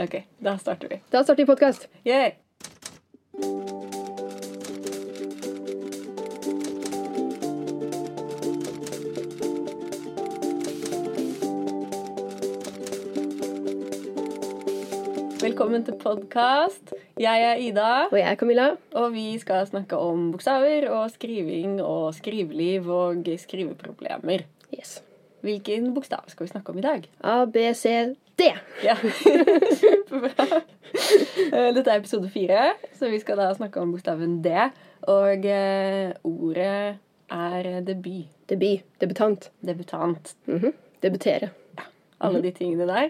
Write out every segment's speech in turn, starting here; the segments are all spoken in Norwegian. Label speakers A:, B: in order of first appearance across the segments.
A: Ok, da starter vi.
B: Da starter vi podkast.
A: Yay! Velkommen til podkast. Jeg er Ida,
B: Og jeg er Camilla.
A: og vi skal snakke om bokstaver og skriving og skriveliv og skriveproblemer. Hvilken bokstav skal vi snakke om i dag?
B: A, B, C, D.
A: Ja, Superbra. Eh, Dette er episode fire, så vi skal da snakke om bokstaven D. Og eh, ordet er debut.
B: Debut. Debutant.
A: Debutant.
B: Mhm. Debutere.
A: Alle de tingene der.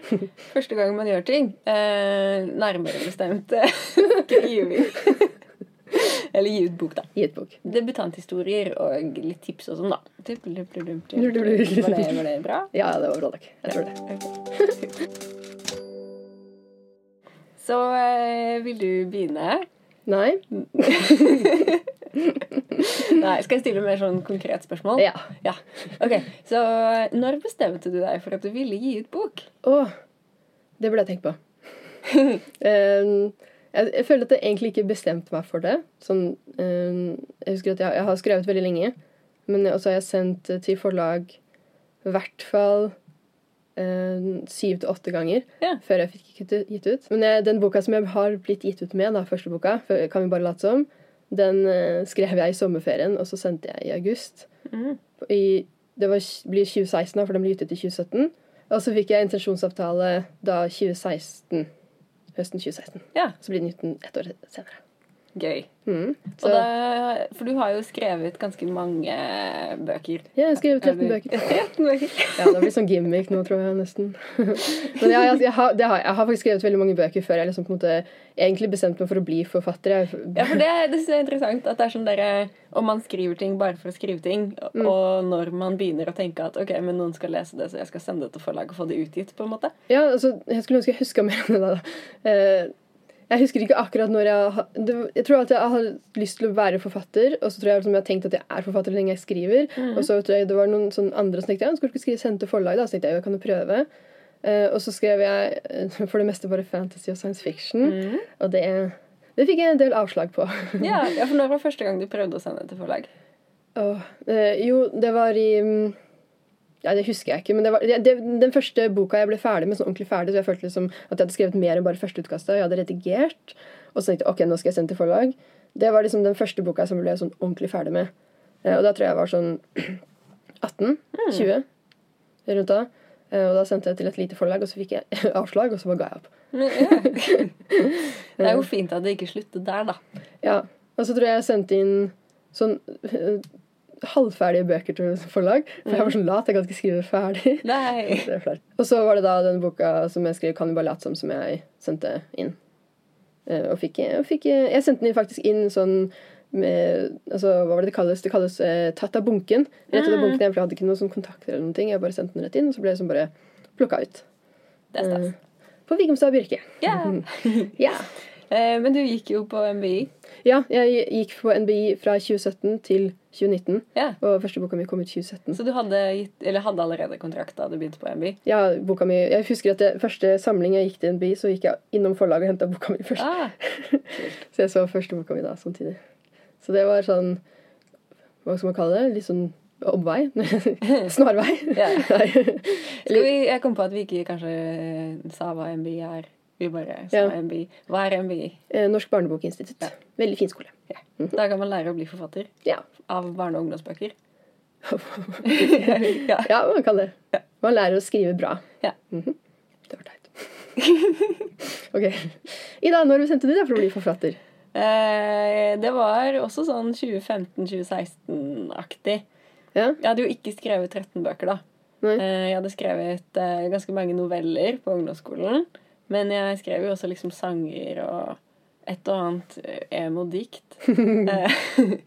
A: Første gang man gjør ting. Eh, nærmere bestemt skriving. Eller gi ut bok, da.
B: Gi ut bok.
A: Debutanthistorier og litt tips og sånn, da. Var det, var det bra?
B: Ja, det var bra, takk. Jeg tror det.
A: Så eh, vil du begynne?
B: Nei?
A: Nei, skal jeg stille mer sånn konkret spørsmål?
B: Ja.
A: Ja. Ok, Så når bestemte du deg for at du ville gi ut bok?
B: Å, det burde jeg tenkt på. um, jeg, jeg føler at jeg egentlig ikke bestemte meg for det. Sånn, øh, jeg husker at jeg, jeg har skrevet veldig lenge, men også har jeg sendt til forlag i hvert fall um, syv til åtte ganger
A: Ja.
B: før jeg fikk gitt ut- Men jeg, den boka som jeg har blitt gitt ut med, da, første boka, for- kan vi bare late som, den øh, skrev jeg i sommerferien, og så sendte jeg i august.
A: Mm.
B: I, det var, blir 2016, da, for den ble gitt ut i 2017. Og så fikk jeg intensjonsavtale da 2016. Høsten 2016.
A: Ja,
B: Så blir den uten ut ett år senere.
A: Gøy. Og da, for du har jo skrevet ganske mange bøker.
B: ja, jeg har 13 bøker.
A: 13 bøker.
B: Ja, det blir sånn gimmick nå, tror jeg nesten. Men jeg, jeg, har, det har, jeg har faktisk skrevet veldig mange bøker før jeg liksom på en måte egentlig bestemte meg for å bli forfatter. Jeg,
A: Ja, for det, det synes jeg er interessant at det er sånn dere, om man skriver ting bare for å skrive ting,
B: Mm.
A: og når man begynner å tenke at ok, men noen skal lese det, så jeg skal sende det til forlag og få det utgitt, på en måte.
B: Ja, altså, jeg skulle ønske jeg huska mer om det. da. Eh, jeg husker ikke akkurat når jeg Jeg tror at jeg har lyst til å være forfatter, og så tror jeg liksom jeg har tenkt at jeg er forfatter så lenge jeg skriver. Og så tror jeg det var noen sånn andre som tenkte ja, skulle ikke skrive sende til forlag, da? Så tenkte jeg jeg kan jo prøve. Uh, og så skrev jeg eh, for det meste bare fantasy og science fiction,
A: Mm.
B: og det, det fikk jeg en del avslag på.
A: Ja, for når var første gang du prøvde å sende til forlag?
B: Åh, uh, jo, det var i mm, Ja, det husker jeg ikke. Men det var det, den første boka jeg ble ferdig med, sånn ordentlig ferdig, så jeg følte liksom at jeg hadde skrevet mer enn bare førsteutkastet. Jeg hadde redigert, og så tenkte jeg ok, nå skal jeg sende til forlag. Det var liksom den første boka som ble sånn ordentlig ferdig med. Eh, og da tror jeg jeg var sånn 18-20, rundt da. Eh, og da sendte jeg til et lite forlag, og så fikk jeg avslag, og så bare ga jeg opp.
A: Ja. Det er jo fint at det ikke sluttet der, da.
B: Ja, Og så tror jeg jeg sendte inn sånn eh, halvferdige bøker til forlag. For jeg var sånn lat, jeg kan ikke skrive ferdig.
A: Nei.
B: Og så var det da den boka som jeg skrev 'Kan du bare late som', som jeg sendte inn. Eh, Og fikk, og fikk Jeg sendte den faktisk inn sånn med Altså, hva var det det kalles? Det kalles eh, tatt av bunken. Rett ut av
A: Mm.
B: bunken. Jeg hadde ikke noen sånn kontakter eller noen ting. Jeg bare sendte den rett inn, og så ble jeg sånn bare plukka ut.
A: Det er stas.
B: Eh, På Vigumstad Byrke.
A: Ja.
B: Ja.
A: Eh, Men du gikk jo på MBI.
B: Ja. Jeg gikk på NBI fra 2017 til 2019.
A: Ja.
B: Og første boka mi kom ut 2017.
A: Så du hadde, gitt, eller hadde allerede kontrakt da du begynte på NBI?
B: Ja, boka mi Jeg husker at det første samling jeg gikk til NBI, så gikk jeg innom forlaget og henta boka mi først.
A: Ah,
B: Så jeg så første boka mi da samtidig. Så det var sånn Hva skal man kalle det? Litt sånn omvei? Snarvei?
A: Ja. Skal vi, jeg kom på at vi ikke kanskje sa hva MBI er. Vi bare sa
B: Ja.
A: MBI. Hva er MBI?
B: Eh, Norsk barnebokinstitutt. Veldig fin skole.
A: Da kan man lære å bli forfatter
B: Ja.
A: av barne- og ungdomsbøker.
B: ja.
A: ja.
B: man kan det. Man lærer å skrive bra.
A: Ja.
B: Mhm. Det var teit. ok. Ida, når bestemte du deg for å bli forfatter?
A: Eh, det var også sånn 2015-2016-aktig.
B: Ja?
A: Jeg hadde jo ikke skrevet 13 bøker, da.
B: Nei.
A: Eh, jeg hadde skrevet eh, ganske mange noveller på ungdomsskolen. Men jeg skrev jo også liksom sanger og et og annet eh, emo-dikt. Eh,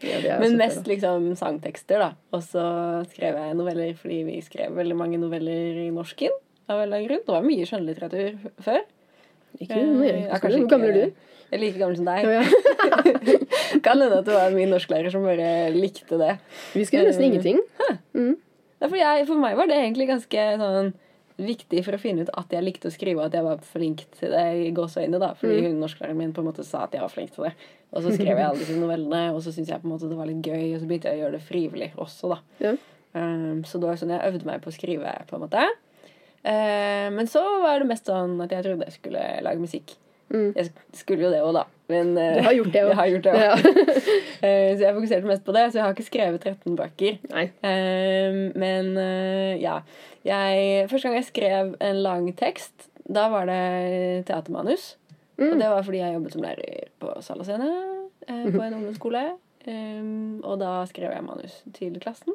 B: Ja, er
A: Men mest liksom sangtekster, da. Og så skrev jeg noveller fordi vi skrev veldig mange noveller i norsken. Av en grunn. Det var mye skjønnlitteratur før.
B: Ikke mye.
A: Eh, ja,
B: Hvor gammel er du?
A: Jeg er like gammel som deg.
B: Oh, ja.
A: Kan hende at det var min norsklærer som bare likte det.
B: Vi skrev nesten
A: Eh,
B: ingenting.
A: Ja, for, jeg, for meg var det egentlig ganske sånn viktig for å finne ut at jeg likte å skrive, og at jeg var flink til det i gåseøynene, da. Fordi
B: Mm.
A: hun norsklæreren min på en måte sa at jeg var flink til det. Og så skrev jeg alle disse novellene, og så syntes jeg på en måte det var litt gøy, og så begynte jeg å gjøre det frivillig også, da.
B: Ja.
A: Um, så det var sånn jeg øvde meg på å skrive, på en måte. Uh, men så var det mest sånn at jeg trodde jeg skulle lage musikk.
B: Mm.
A: Jeg skulle jo det òg, da. Men uh,
B: Du har gjort det òg.
A: jeg har gjort det også.
B: Ja.
A: uh, så jeg fokuserte mest på det, så jeg har ikke skrevet 13 bøker. Eh, men ja. Jeg, første gang jeg skrev en lang tekst, da var det teatermanus. Og
B: Mm.
A: det var fordi jeg jobbet som lærer på sal og scene på en ungdomsskole. Um, og da skrev jeg manus til klassen.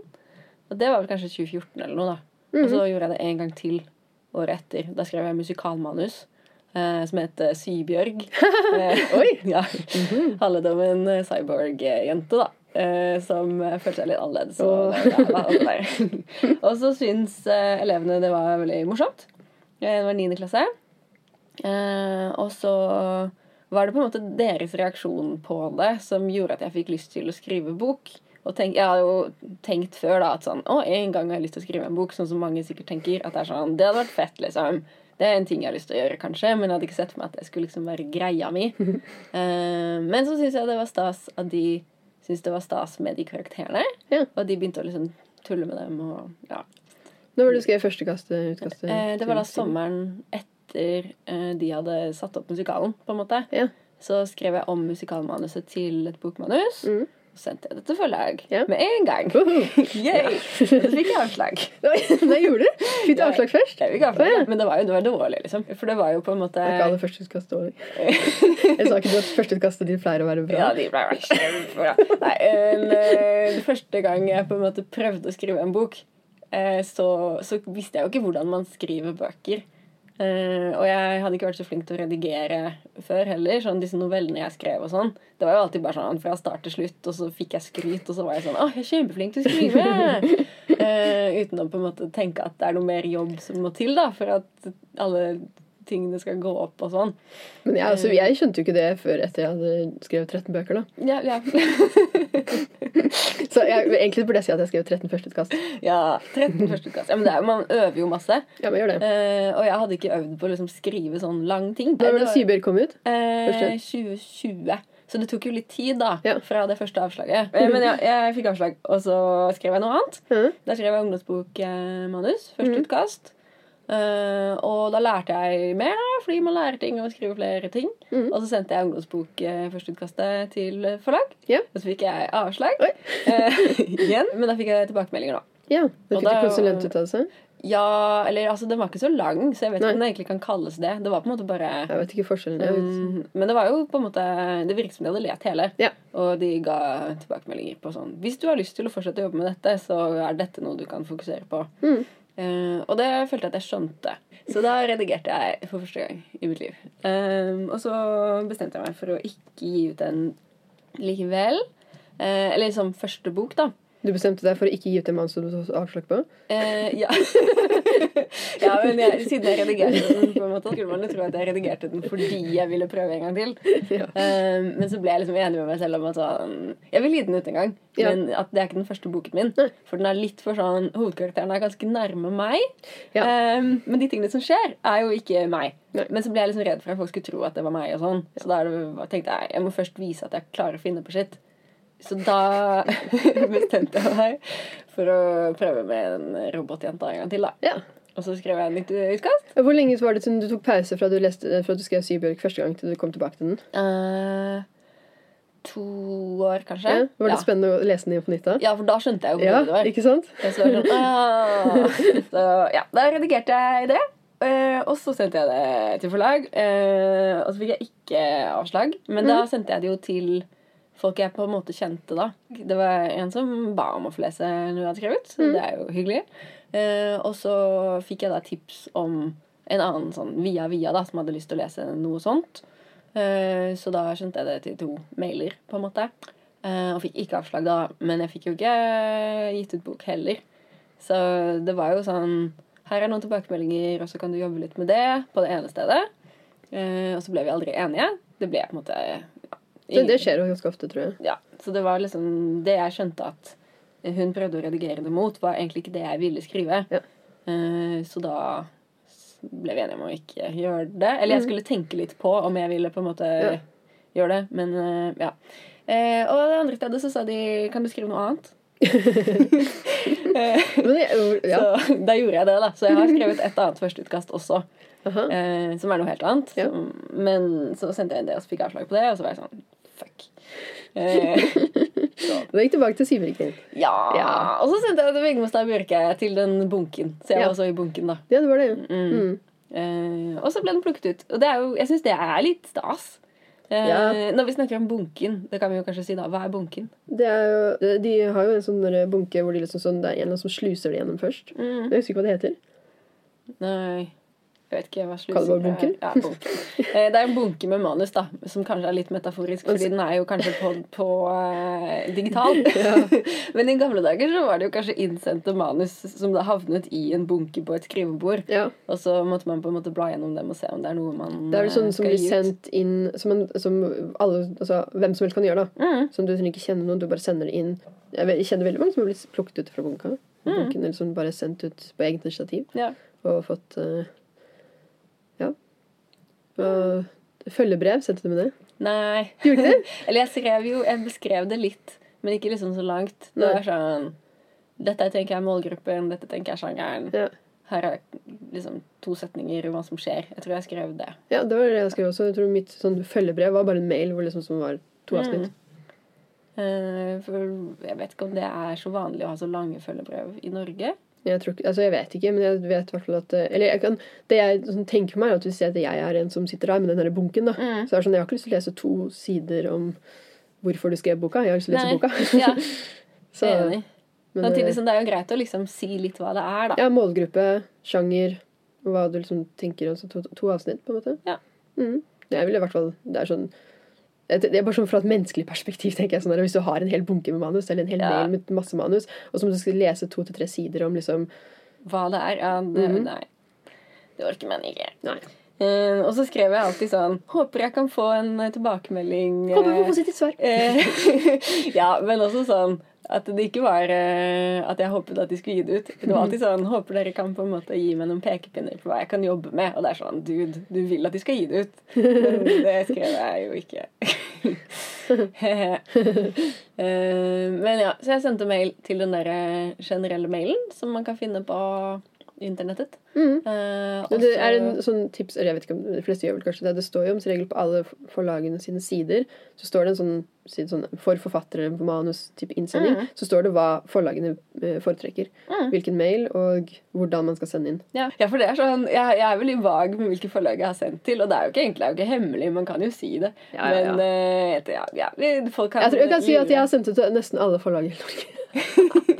A: Og det var vel kanskje 2014 eller noe, da. Og
B: Mm.
A: så gjorde jeg det en gang til året etter. Da skrev jeg musikalmanus som het eh, Sybjørg. Eh,
B: Oi!
A: ja. Handlet om en eh, cyborg-jente, da. Eh, som eh, følte seg litt annerledes. Og, da, og, så syns eh, elevene det var veldig morsomt. Eh, Det var niende klasse. Eh, og så var det på en måte deres reaksjon på det som gjorde at jeg fikk lyst til å skrive bok. Og tenk, jeg hadde jo tenkt før da at sånn Å, en gang har jeg lyst til å skrive en bok. Sånn som mange sikkert tenker. At det er sånn Det hadde vært fett, liksom. Det er en ting jeg har lyst til å gjøre, kanskje. Men jeg hadde ikke sett for meg at det skulle liksom være greia mi. uh, men så syns jeg det var stas at de syntes det var stas med de karakterene.
B: Ja.
A: Og de begynte å liksom tulle med dem og ja.
B: Når var det du skrev første kastet, utkastet?
A: uh, det var da sommeren etter uh, de hadde satt opp musikalen, på en måte.
B: Ja.
A: Så skrev jeg om musikalmanuset til et bokmanus.
B: Mm.
A: Sendte jeg det til forlag
B: Ja.
A: med en gang.
B: Woho!
A: Yay! Og så fikk jeg avslag.
B: Nei, gjorde du? Fikk du avslag først?
A: Jeg fikk avslag,
B: ja.
A: Men det var jo det var dårlig, liksom. For det var jo på en måte
B: Det er ikke alle førsteutkast dårlig. Jeg sa ikke at førsteutkastet ditt pleier å være bra.
A: Ja, de pleier å være kjempebra. Nei, en, eh, første gang jeg på en måte prøvde å skrive en bok, eh, så, så visste jeg jo ikke hvordan man skriver bøker. Eh, og jeg hadde ikke vært så flink til å redigere før heller. Sånn disse novellene jeg skrev og sånn. Det var jo alltid bare sånn fra start til slutt, og så fikk jeg skryt, og så var jeg sånn Å, jeg er kjempeflink til å skrive! uh, uten å på en måte tenke at det er noe mer jobb som må til da, for at alle tingene skal gå opp og sånn.
B: Men jeg, altså, jeg skjønte jo ikke det før etter jeg hadde skrevet 13 bøker. da.
A: Ja, ja.
B: Så jeg, egentlig burde jeg si at jeg skrev 13 førsteutkast.
A: ja 13 førsteutkast. Ja, men det er, man øver jo masse.
B: Ja, men gjør det.
A: Eh, og jeg hadde ikke øvd på å liksom skrive sånn lang ting.
B: Når var det Sybjørg kom ut?
A: Eh, 2020. Så det tok jo litt tid da,
B: Ja.
A: fra det første avslaget. Eh, men ja, jeg fikk avslag, og så skrev jeg noe annet.
B: Mm.
A: Da skrev jeg ungdomsbokmanus. Første
B: Mhm.
A: utkast. Eh, og da lærte jeg mer, da, fordi man lærer ting og skriver flere ting.
B: Mhm.
A: Og så sendte jeg ungdomsbok eh, til eh, forlag.
B: Yeah.
A: Og så fikk jeg avslag eh, igjen. Men da fikk jeg tilbakemeldinger, da.
B: Ja, Du fikk
A: da-
B: du konsulentuttalelse?
A: Ja, eller altså, den var ikke så lang, så jeg vet
B: Nei.
A: ikke om det egentlig kan kalles det. Det var på en måte bare
B: Jeg vet ikke forskjellen. Vet.
A: Mm, men det var jo på en måte Det virket som de hadde lett hele.
B: Ja.
A: Og de ga tilbakemeldinger på sånn Hvis du har lyst til å fortsette å jobbe med dette, så er dette noe du kan fokusere på.
B: Mm.
A: Eh, og det følte jeg at jeg skjønte. Så da redigerte jeg for første gang i mitt liv. Um, og så bestemte jeg meg for å ikke gi ut den likevel. Uh, eller som første bok, da.
B: Du bestemte deg for å ikke gi ut en mann som du tok avslag på?
A: Eh, ja. ja, men jeg, siden jeg redigerte den, på en måte, skulle man jo tro at jeg redigerte den fordi jeg ville prøve en gang til.
B: Ja.
A: Eh, men så ble jeg liksom enig med meg selv om at sånn Jeg vil gi den ut en gang,
B: Ja.
A: men at det er ikke den første boken min.
B: Nei.
A: For den er litt for sånn Hovedkarakteren er ganske nærme meg.
B: Ja.
A: Eh, men de tingene som skjer, er jo ikke meg.
B: Nei.
A: Men så ble jeg liksom redd for at folk skulle tro at det var meg. og sånn Så da det, tenkte jeg jeg må først vise at jeg klarer å finne på shit. Så da bestemte jeg meg for å prøve med en robotjenta en gang til. da
B: Ja.
A: Og så skrev jeg en nytt utkast.
B: Hvor lenge var det siden du tok pause fra du, leste, fra du skrev Sybjørg første gang til du kom tilbake til den?
A: Uh, to år, kanskje.
B: Ja. Var det
A: ja.
B: spennende å lese den igjen på nytt da?
A: ja, for da skjønte jeg jo hvor
B: Ja,
A: det var.
B: ikke sant?
A: Så sånn, så ja, Da redigerte jeg det. Uh, og så sendte jeg det til forlag. Uh, og så fikk jeg ikke avslag. Men da
B: Mhm.
A: sendte jeg det jo til folk jeg på en måte kjente da. Det var en som ba om å få lese noe jeg hadde skrevet. Så
B: mm.
A: det er jo hyggelig. Eh, og så fikk jeg da tips om en annen sånn via via da, som hadde lyst til å lese noe sånt. Eh, så da skjønte jeg det til to mailer, på en måte. Eh, og fikk ikke avslag da, men jeg fikk jo ikke gitt ut bok heller. Så det var jo sånn Her er noen tilbakemeldinger, og så kan du jobbe litt med det på det ene stedet. Eh, og så ble vi aldri enige. Det ble på en måte
B: Det, det skjer jo ganske ofte, tror jeg.
A: ja, så det var liksom Det jeg skjønte at hun prøvde å redigere det mot, var egentlig ikke det jeg ville skrive.
B: Ja.
A: Eh, så da ble vi enige om å ikke gjøre det. Eller jeg skulle tenke litt på om jeg ville på en måte
B: Ja.
A: gjøre det. Men eh, ja. Eh, og det andre stedet så sa de kan du skrive noe annet.
B: Ja.
A: Så da gjorde jeg det, da. Så jeg har skrevet et annet førsteutkast også.
B: Uh
A: -huh. som er noe helt annet.
B: Ja.
A: Som, men så sendte jeg inn det, og så fikk jeg avslag på det, og så var jeg sånn fuck. Eh,
B: Da gikk tilbake til syvriken.
A: ja.
B: Ja.
A: Og så sendte jeg til Vigmostad Bjørke til den bunken. Så jeg
B: Ja.
A: var også i bunken, da.
B: Ja, det var det.
A: Mm.
B: Mm.
A: Eh, og så ble den plukket ut. Og det jo, jeg syns det er litt stas. Eh,
B: Ja.
A: Når vi snakker om bunken, det kan vi jo kanskje si da. Hva er bunken?
B: Det er jo, de har jo en sånn bunke hvor de liksom sånn, det er en som sluser det gjennom først.
A: Mm.
B: Jeg husker ikke hva det heter.
A: Nei Jeg vet ikke hva
B: Kaller Kall det bunken?
A: Ja, bunken. Eh, Det er en bunke med manus, da, som kanskje er litt metaforisk, fordi den er jo kanskje på, på uh, digital. Men i gamle dager så var det jo kanskje innsendte manus som da havnet i en bunke på et skrivebord.
B: Ja.
A: Og så måtte man på en måte bla gjennom dem og se om det er noe man
B: Det er jo sånn
A: eh,
B: som blir sendt inn Som, en, som alle, altså, hvem som helst kan gjøre. da
A: Mm.
B: Som Du trenger ikke kjenne noen, du bare sender det inn. Jeg, kjenner veldig mange som har blitt plukket ut fra bunka.
A: Mm.
B: Bunken, eller som bare sendt ut på eget initiativ.
A: Ja.
B: Og fått eh, Ja. Og følgebrev, sendte du med det?
A: Nei.
B: Gjorde du det?
A: Eller jeg skrev jo Jeg beskrev det litt, men ikke liksom så langt. Det var sånn Dette tenker jeg er målgruppen, dette tenker jeg er sjangeren.
B: Ja.
A: Her er liksom to setninger om hva som skjer. Jeg tror jeg skrev det.
B: ja, det var det jeg skrev også. Jeg tror mitt sånn følgebrev var bare en mail hvor liksom, som var to
A: Mm.
B: avsnitt.
A: Eh, for jeg vet ikke om det er så vanlig å ha så lange følgebrev i Norge.
B: Jeg, tror, altså jeg vet ikke, men jeg vet i hvert fall at eh, Eller jeg kan, det jeg sånn, tenker for meg, er at hvis jeg, jeg er en som sitter der med den der bunken, da,
A: Mm.
B: så er det sånn, jeg har ikke lyst til å lese to sider om hvorfor du skrev boka. Jeg har lyst til å lese
A: Nei.
B: boka.
A: Ja,
B: Så,
A: enig.
B: men,
A: Samtidig
B: eh,
A: som det er jo greit å liksom si litt hva det er, da.
B: ja, målgruppe, sjanger, hva du liksom tenker. Altså to, to avsnitt, på en måte.
A: Ja.
B: Mm. Jeg vil i hvert fall Det er sånn det er bare sånn Fra et menneskelig perspektiv tenker jeg sånn Hvis du har en hel bunke med manus, eller en hel
A: Ja.
B: mail med masse manus, og så må du skal lese to til tre sider om liksom
A: Hva det er. Ja, det,
B: Mhm.
A: Nei. Det orker man ikke.
B: Nei.
A: Uh, og så skrev jeg alltid sånn Håper jeg kan få en eh, tilbakemelding.
B: Håper vi
A: får
B: positivt svar.
A: Eh, ja, men også sånn at det ikke var eh, at jeg håpet at de skulle gi det ut. Det var alltid sånn Håper dere kan på en måte gi meg noen pekepinner på hva jeg kan jobbe med. Og det er sånn Dude, du vil at de skal gi det ut. Men det skrev jeg jo ikke. Eh, men ja, så jeg sendte mail til den der generelle mailen som man kan finne på internettet.
B: Mm.
A: Eh,
B: Men det er en sånn tips, eller jeg vet ikke om de fleste gjør vel kanskje det, det står jo om regel på alle forlagene sine sider, så står det en sånn, side sånn for forfattere på manus type innsending,
A: mm.
B: så står det hva forlagene eh, foretrekker.
A: Mm.
B: Hvilken mail og hvordan man skal sende inn.
A: Ja, ja, for det er sånn, jeg, jeg er veldig vag med hvilke forlag jeg har sendt til, og det er jo ikke egentlig er jo ikke hemmelig, man kan jo si det.
B: Ja, ja.
A: Men uh, etter- ja, folk kan
B: Jeg tror jeg kan si at jeg har sendt det til nesten alle forlag i Norge.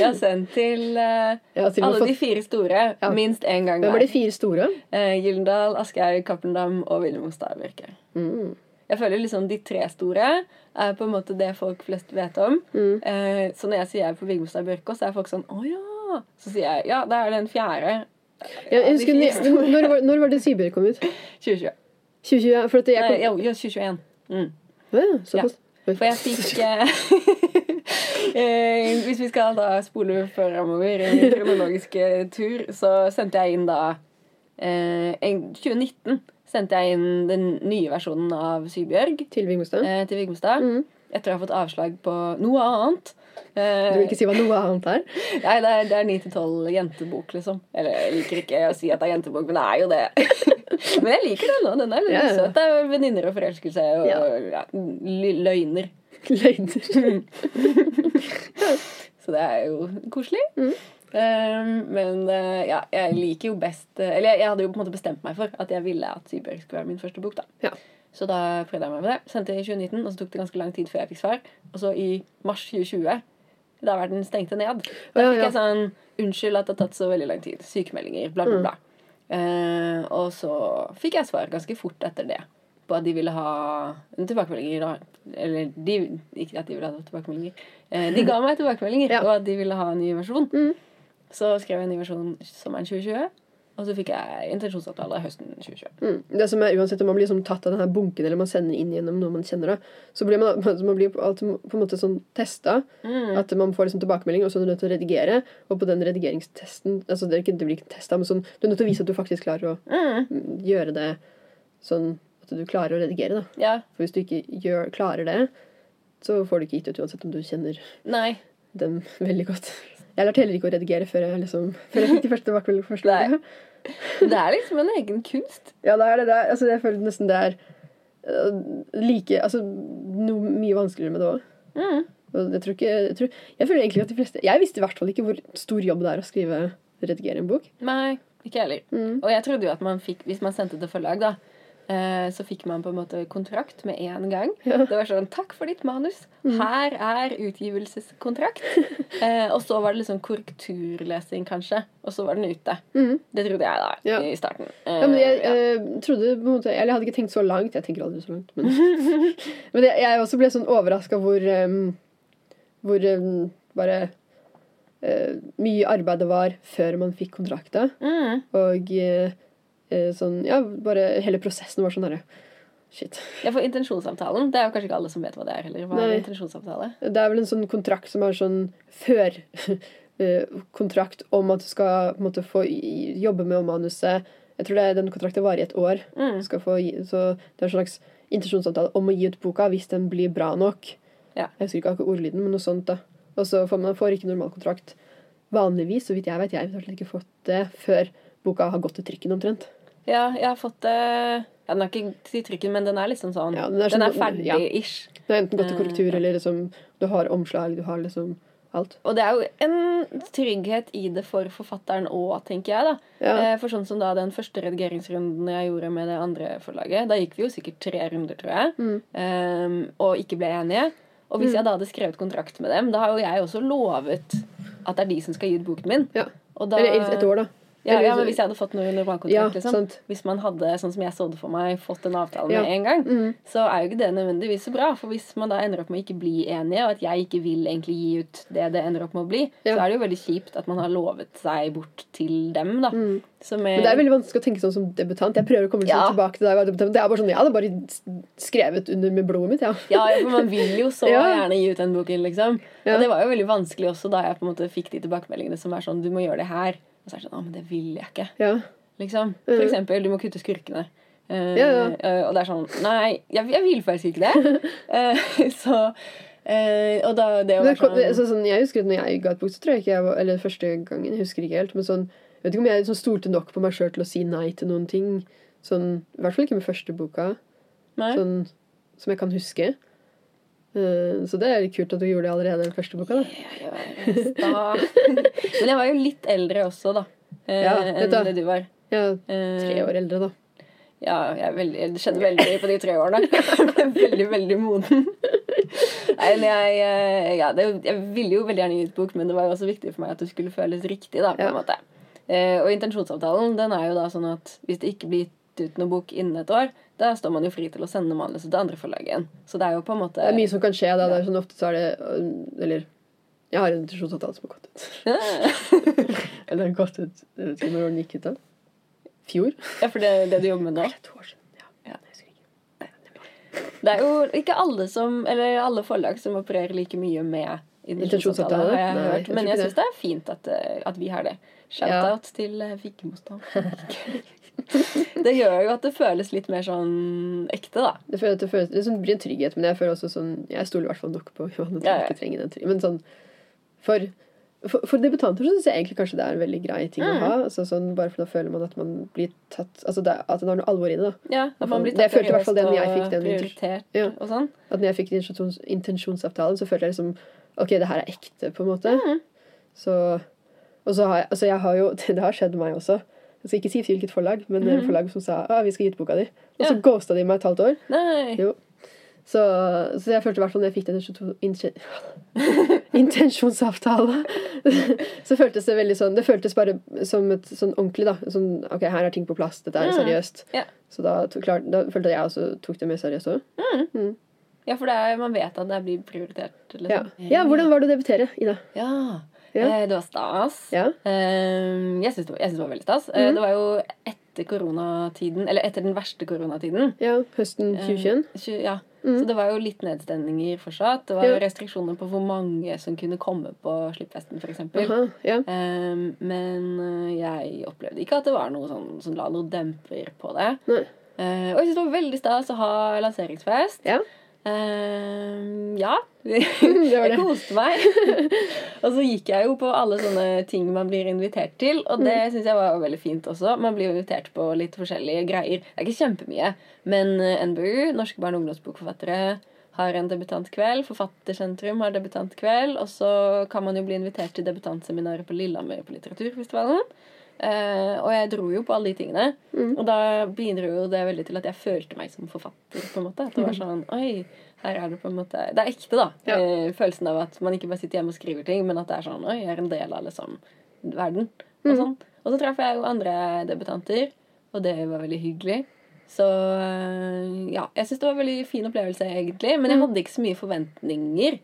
A: Jeg har sendt til
B: uh, ja, til
A: alle
B: fått...
A: de fire store
B: Ja.
A: minst én gang
B: hvem var de fire store?
A: Uh, Gyldendal, Aschehoug, Cappelen og Wilhelm Stavbyrke.
B: Mm.
A: Jeg føler liksom de tre store er på en måte det folk flest vet om.
B: Mm.
A: Uh, så når jeg sier jeg er på Vigmostad Bjørkås, så er folk sånn Å ja. Så sier jeg ja, da er det den fjerde.
B: Jeg, jeg husker, når, var, når var det Sybjørn kom ut?
A: 2020.
B: 2020? For at jeg
A: Nei,
B: kom,
A: jo, jo, 2021. Mm.
B: Ja, såpass.
A: For jeg fikk eh, eh, Hvis vi skal da spole framover i en kronologisk eh, tur, så sendte jeg inn da eh, 2019 sendte jeg inn den nye versjonen av Sybjørg
B: Til Vigmostad.
A: eh, til Vigmostad.
B: Mm.
A: Etter å ha fått avslag på noe annet.
B: Du vil ikke si hva noe annet er?
A: Nei, det er, det er 9-12 jentebok, liksom. Eller jeg liker ikke å si at det er jentebok, men det er jo det. men jeg liker den nå. Den er
B: Ja, ja.
A: søt. Det er venninner og forelskelse og
B: Ja.
A: løgner.
B: Løgner.
A: Så det er jo koselig.
B: Mm.
A: Um, men uh, ja, jeg liker jo best uh, Eller jeg, jeg hadde jo på en måte bestemt meg for at jeg ville at Seabjørg skulle være min første bok. da
B: Ja.
A: Så da prøvde jeg meg med det. Sendte i 2019, og så tok det ganske lang tid før jeg fikk svar. Og så i mars 2020, da verden stengte ned, da fikk jeg sånn Unnskyld at det har tatt så veldig lang tid. Sykemeldinger, bla, bla,
B: Mm.
A: bla. Eh, og så fikk jeg svar ganske fort etter det. På at de ville ha tilbakemeldinger. da. Eller de, ikke at de ville ha tilbakemeldinger. Eh, de ga meg tilbakemeldinger,
B: Ja.
A: og at de ville ha en ny versjon.
B: Mm.
A: Så skrev jeg en ny versjon sommeren 2020. Og så fikk jeg intensjonsavtale høsten 2020.
B: Mm. Det som er uansett Om man blir sånn tatt av denne bunken, eller man sender inn gjennom noe man kjenner, da, så blir man, man blir på en måte sånn testa.
A: Mm.
B: At man får liksom tilbakemelding, og så er du nødt til å redigere. Og på den redigeringstesten altså det, ikke, det blir ikke testa, men sånn, du er nødt til å vise at du faktisk klarer å
A: mm,
B: gjøre det sånn at du klarer å redigere. da.
A: Ja.
B: For hvis du ikke gjør, klarer det, så får du ikke gitt ut uansett om du kjenner
A: Nei.
B: dem veldig godt. Jeg lærte heller ikke å redigere før jeg, liksom, før jeg fikk de første boka.
A: Det er liksom en egen kunst.
B: Ja, det er det. det er, altså, jeg føler nesten det er øh, like Altså noe mye vanskeligere med det òg.
A: Mm.
B: Jeg tror ikke jeg, tror, jeg føler egentlig at de fleste Jeg visste i hvert fall ikke hvor stor jobb det er å skrive redigere en bok.
A: Nei, ikke heller.
B: Mm.
A: Og jeg trodde jo at man fikk, hvis man sendte til forlag, da, eh, så fikk man på en måte kontrakt med en gang.
B: Ja.
A: Det var sånn 'Takk for ditt manus. Her er utgivelseskontrakt.' eh, og så var det liksom korrekturlesing, kanskje. Og så var den ute.
B: Mm.
A: Det trodde jeg da,
B: Ja.
A: i starten. Eh,
B: Ja, men jeg eh, trodde på en måte Eller jeg hadde ikke tenkt så langt. Jeg tenker aldri så langt. Men, men jeg, jeg også ble sånn overraska hvor um, Hvor um, bare uh, mye arbeid det var før man fikk kontrakta.
A: Mm.
B: Og eh, eh, sånn Ja, bare hele prosessen var sånn herre Shit.
A: ja, for intensjonsavtalen Det er jo kanskje ikke alle som vet hva det er heller. Hva er
B: Nei.
A: intensjonsavtale?
B: Det er vel en sånn kontrakt som er sånn før eh, kontrakt om at du skal på en måte få jobbe med manuset. Jeg tror det er, den kontrakten varer i et år.
A: Mm.
B: Få, så det er en slags intensjonsavtale om å gi ut boka hvis den blir bra nok.
A: Ja.
B: Jeg husker ikke akkurat ordlyden, men noe sånt. da. Og så får man får ikke normalkontrakt vanligvis, så vidt jeg vet. Jeg har ikke fått det før boka har gått til trykken omtrent.
A: Ja, jeg har fått det ja, Den er ikke til men den er liksom sånn
B: Ja,
A: Den er,
B: sånn- er
A: ferdig-ish.
B: Det er enten gått til
A: Eh,
B: korrektur, eller liksom, du har omslag, du har liksom alt.
A: Og det er jo en trygghet i det for forfatteren òg, tenker jeg. da.
B: Ja.
A: Eh, For sånn som da den første redigeringsrunden jeg gjorde med det andre forlaget, da gikk vi jo sikkert tre runder, tror jeg,
B: Mm.
A: eh, og ikke ble enige. Og hvis jeg da hadde skrevet kontrakt med dem, da har jo jeg også lovet at det er de som skal gi ut boken min.
B: Ja.
A: Da,
B: Eller et år, da.
A: Ja, ja, men hvis jeg hadde fått noe normalkontrakt,
B: Ja,
A: liksom. Hvis man hadde, sånn som jeg så det for meg, fått en avtale med en gang,
B: mm.
A: så er jo ikke det nødvendigvis så bra. For hvis man da ender opp med å ikke bli enige, og at jeg ikke vil egentlig gi ut det det ender opp med å bli, så er det jo veldig kjipt at man har lovet seg bort til dem, da. Så Er,
B: Men det er veldig vanskelig å tenke sånn som debutant. Jeg prøver å komme sånn tilbake til da jeg var debutant. Det er bare sånn, Jeg hadde bare skrevet under med blodet mitt. Ja.
A: Ja, for man vil jo så gjerne gi ut den boken, liksom. Og det var jo veldig vanskelig også da jeg på en måte fikk de tilbakemeldingene som er sånn Du må gjøre det her. Og så er det sånn Å, men det vil jeg ikke.
B: Ja.
A: Liksom. For eksempel, du må kutte skurkene. Uh,
B: Ja, ja.
A: Uh, og det er sånn Nei, jeg, jeg vil faktisk ikke det. Uh, så Og da det å være sånn
B: så, sånn, jeg husker at når jeg ga et bok, så tror jeg ikke jeg var Eller første gangen, jeg husker ikke helt. Men sånn, jeg vet ikke om jeg sånn, stolte nok på meg sjøl til å si nei til noen ting. Sånn, I hvert fall ikke med første boka,
A: Nei.
B: sånn, som jeg kan huske. Eh, så det er kult at du gjorde det allerede den første boka. da
A: Men jeg var jo litt eldre også, da. eh,
B: Ja,
A: enn det du var.
B: Ja,
A: Eh,
B: Tre år eldre, da.
A: Ja, jeg veldig, det skjedde veldig på de tre årene. Jeg ble veldig, veldig moden. Nei, men jeg, ja, det, jeg ville jo veldig gjerne gitt bok, men det var jo også viktig for meg at det skulle føles riktig. da, på
B: Ja.
A: en måte. Eh, og intensjonsavtalen den er jo da sånn at hvis det ikke blir gitt ut noen bok innen et år, da står man jo fri til å sende manuset til andre forlag igjen. Så det er jo på en måte
B: Det er mye som kan skje. da, det er sånn Ofte så er det øh, Eller jeg har en intensjonsavtale som har gått ut. Eller har gått ut Jeg vet ikke når den gikk ut. da Fjor?
A: Ja, for det, det du jobber med nå.
B: To år siden. Ja.
A: Ja. Det er jo ikke alle som, eller alle forlag som opererer like mye med intensjonsavtale, har jeg
B: Nei,
A: hørt. Men jeg,
B: jeg
A: syns det er fint at, eh, at vi har det. Shout-out til Fikkemostad. Vigmostad. det gjør jo at det føles litt mer sånn ekte, da.
B: Det, føles, det, føles, det sånn, blir en trygghet, men jeg føler også sånn Jeg stoler i hvert fall nok på Johanne til
A: Ja, ja.
B: ikke trenger den tryggheten. Men sånn for, for, for debutanter syns jeg egentlig kanskje det er en veldig grei ting
A: Mm.
B: å ha. Altså, sånn, bare for da føler man at man blir tatt Altså det, at det har noe alvor i det. da
A: Ja, At man blir
B: Det
A: jeg
B: følte i hvert fall det når jeg fikk den
A: prioritert
B: Ja.
A: og sånn.
B: At når jeg fikk intensjons, intensjonsavtalen, så følte jeg liksom Ok, det her er ekte, på en måte.
A: Mm.
B: Så Og så har jeg Altså, jeg har jo Det har skjedd meg også. Jeg skal ikke si hvilket forlag, men det er et forlag som sa ah, vi skal gi ut boka di. Og så
A: Mhm. Ja.
B: ghosta de meg et halvt år.
A: Nei.
B: Jo. Så, så jeg følte i hvert fall når jeg fikk den intensjonsavtalen intensjonsavtale, så føltes det veldig sånn Det føltes bare som et sånn ordentlig, da. Sånn OK, her er ting på plass. Dette er
A: Mm.
B: seriøst.
A: Ja.
B: Så da, klart, da følte jeg også tok det mer seriøst òg.
A: Ja, for det er, man vet at det blir prioritert.
B: Ja.
A: Liksom.
B: ja, hvordan var det å debutere, Ida?
A: Ja.
B: Ja.
A: Eh, det var stas.
B: Ja.
A: Eh, jeg syns det, det var veldig stas.
B: Mhm.
A: det var jo etter koronatiden, eller etter den verste koronatiden.
B: ja. Høsten 2021.
A: Eh, ja.
B: Mm.
A: Så det var jo litt nedstemninger fortsatt. Det var jo restriksjoner på hvor mange som kunne komme på slippfesten, f.eks.
B: Ja.
A: Um, men eh, jeg opplevde ikke at det var noe sånn som la noe demper på det.
B: Nei.
A: Og jeg syns det var veldig stas å ha lanseringsfest.
B: Ja.
A: Ja. Jeg koste meg. og så gikk jeg jo på alle sånne ting man blir invitert til, og det
B: Mm.
A: syns jeg var veldig fint også. Man blir invitert på litt forskjellige greier. Det er ikke kjempemye, men eh, NBU, Norske barne- og ungdomsbokforfattere, har en debutantkveld. Forfattersentrum har debutantkveld. Og så kan man jo bli invitert til debutantseminaret på Lillehammer på Litteraturfestivalen. Eh, og jeg dro jo på alle de tingene.
B: Mm.
A: Og da bidro jo det veldig til at jeg følte meg som forfatter. på en måte. At det var sånn Oi, her er det på en måte Det er ekte, da.
B: Ja.
A: Eh, følelsen av at man ikke bare sitter hjemme og skriver ting, men at det er sånn Oi, jeg er en del av liksom verden. Og
B: Mm.
A: sånn. Og så traff jeg jo andre debutanter, og det var veldig hyggelig. Så eh, ja, jeg syns det var en veldig fin opplevelse, egentlig. Men jeg
B: Mm.
A: hadde ikke så mye forventninger.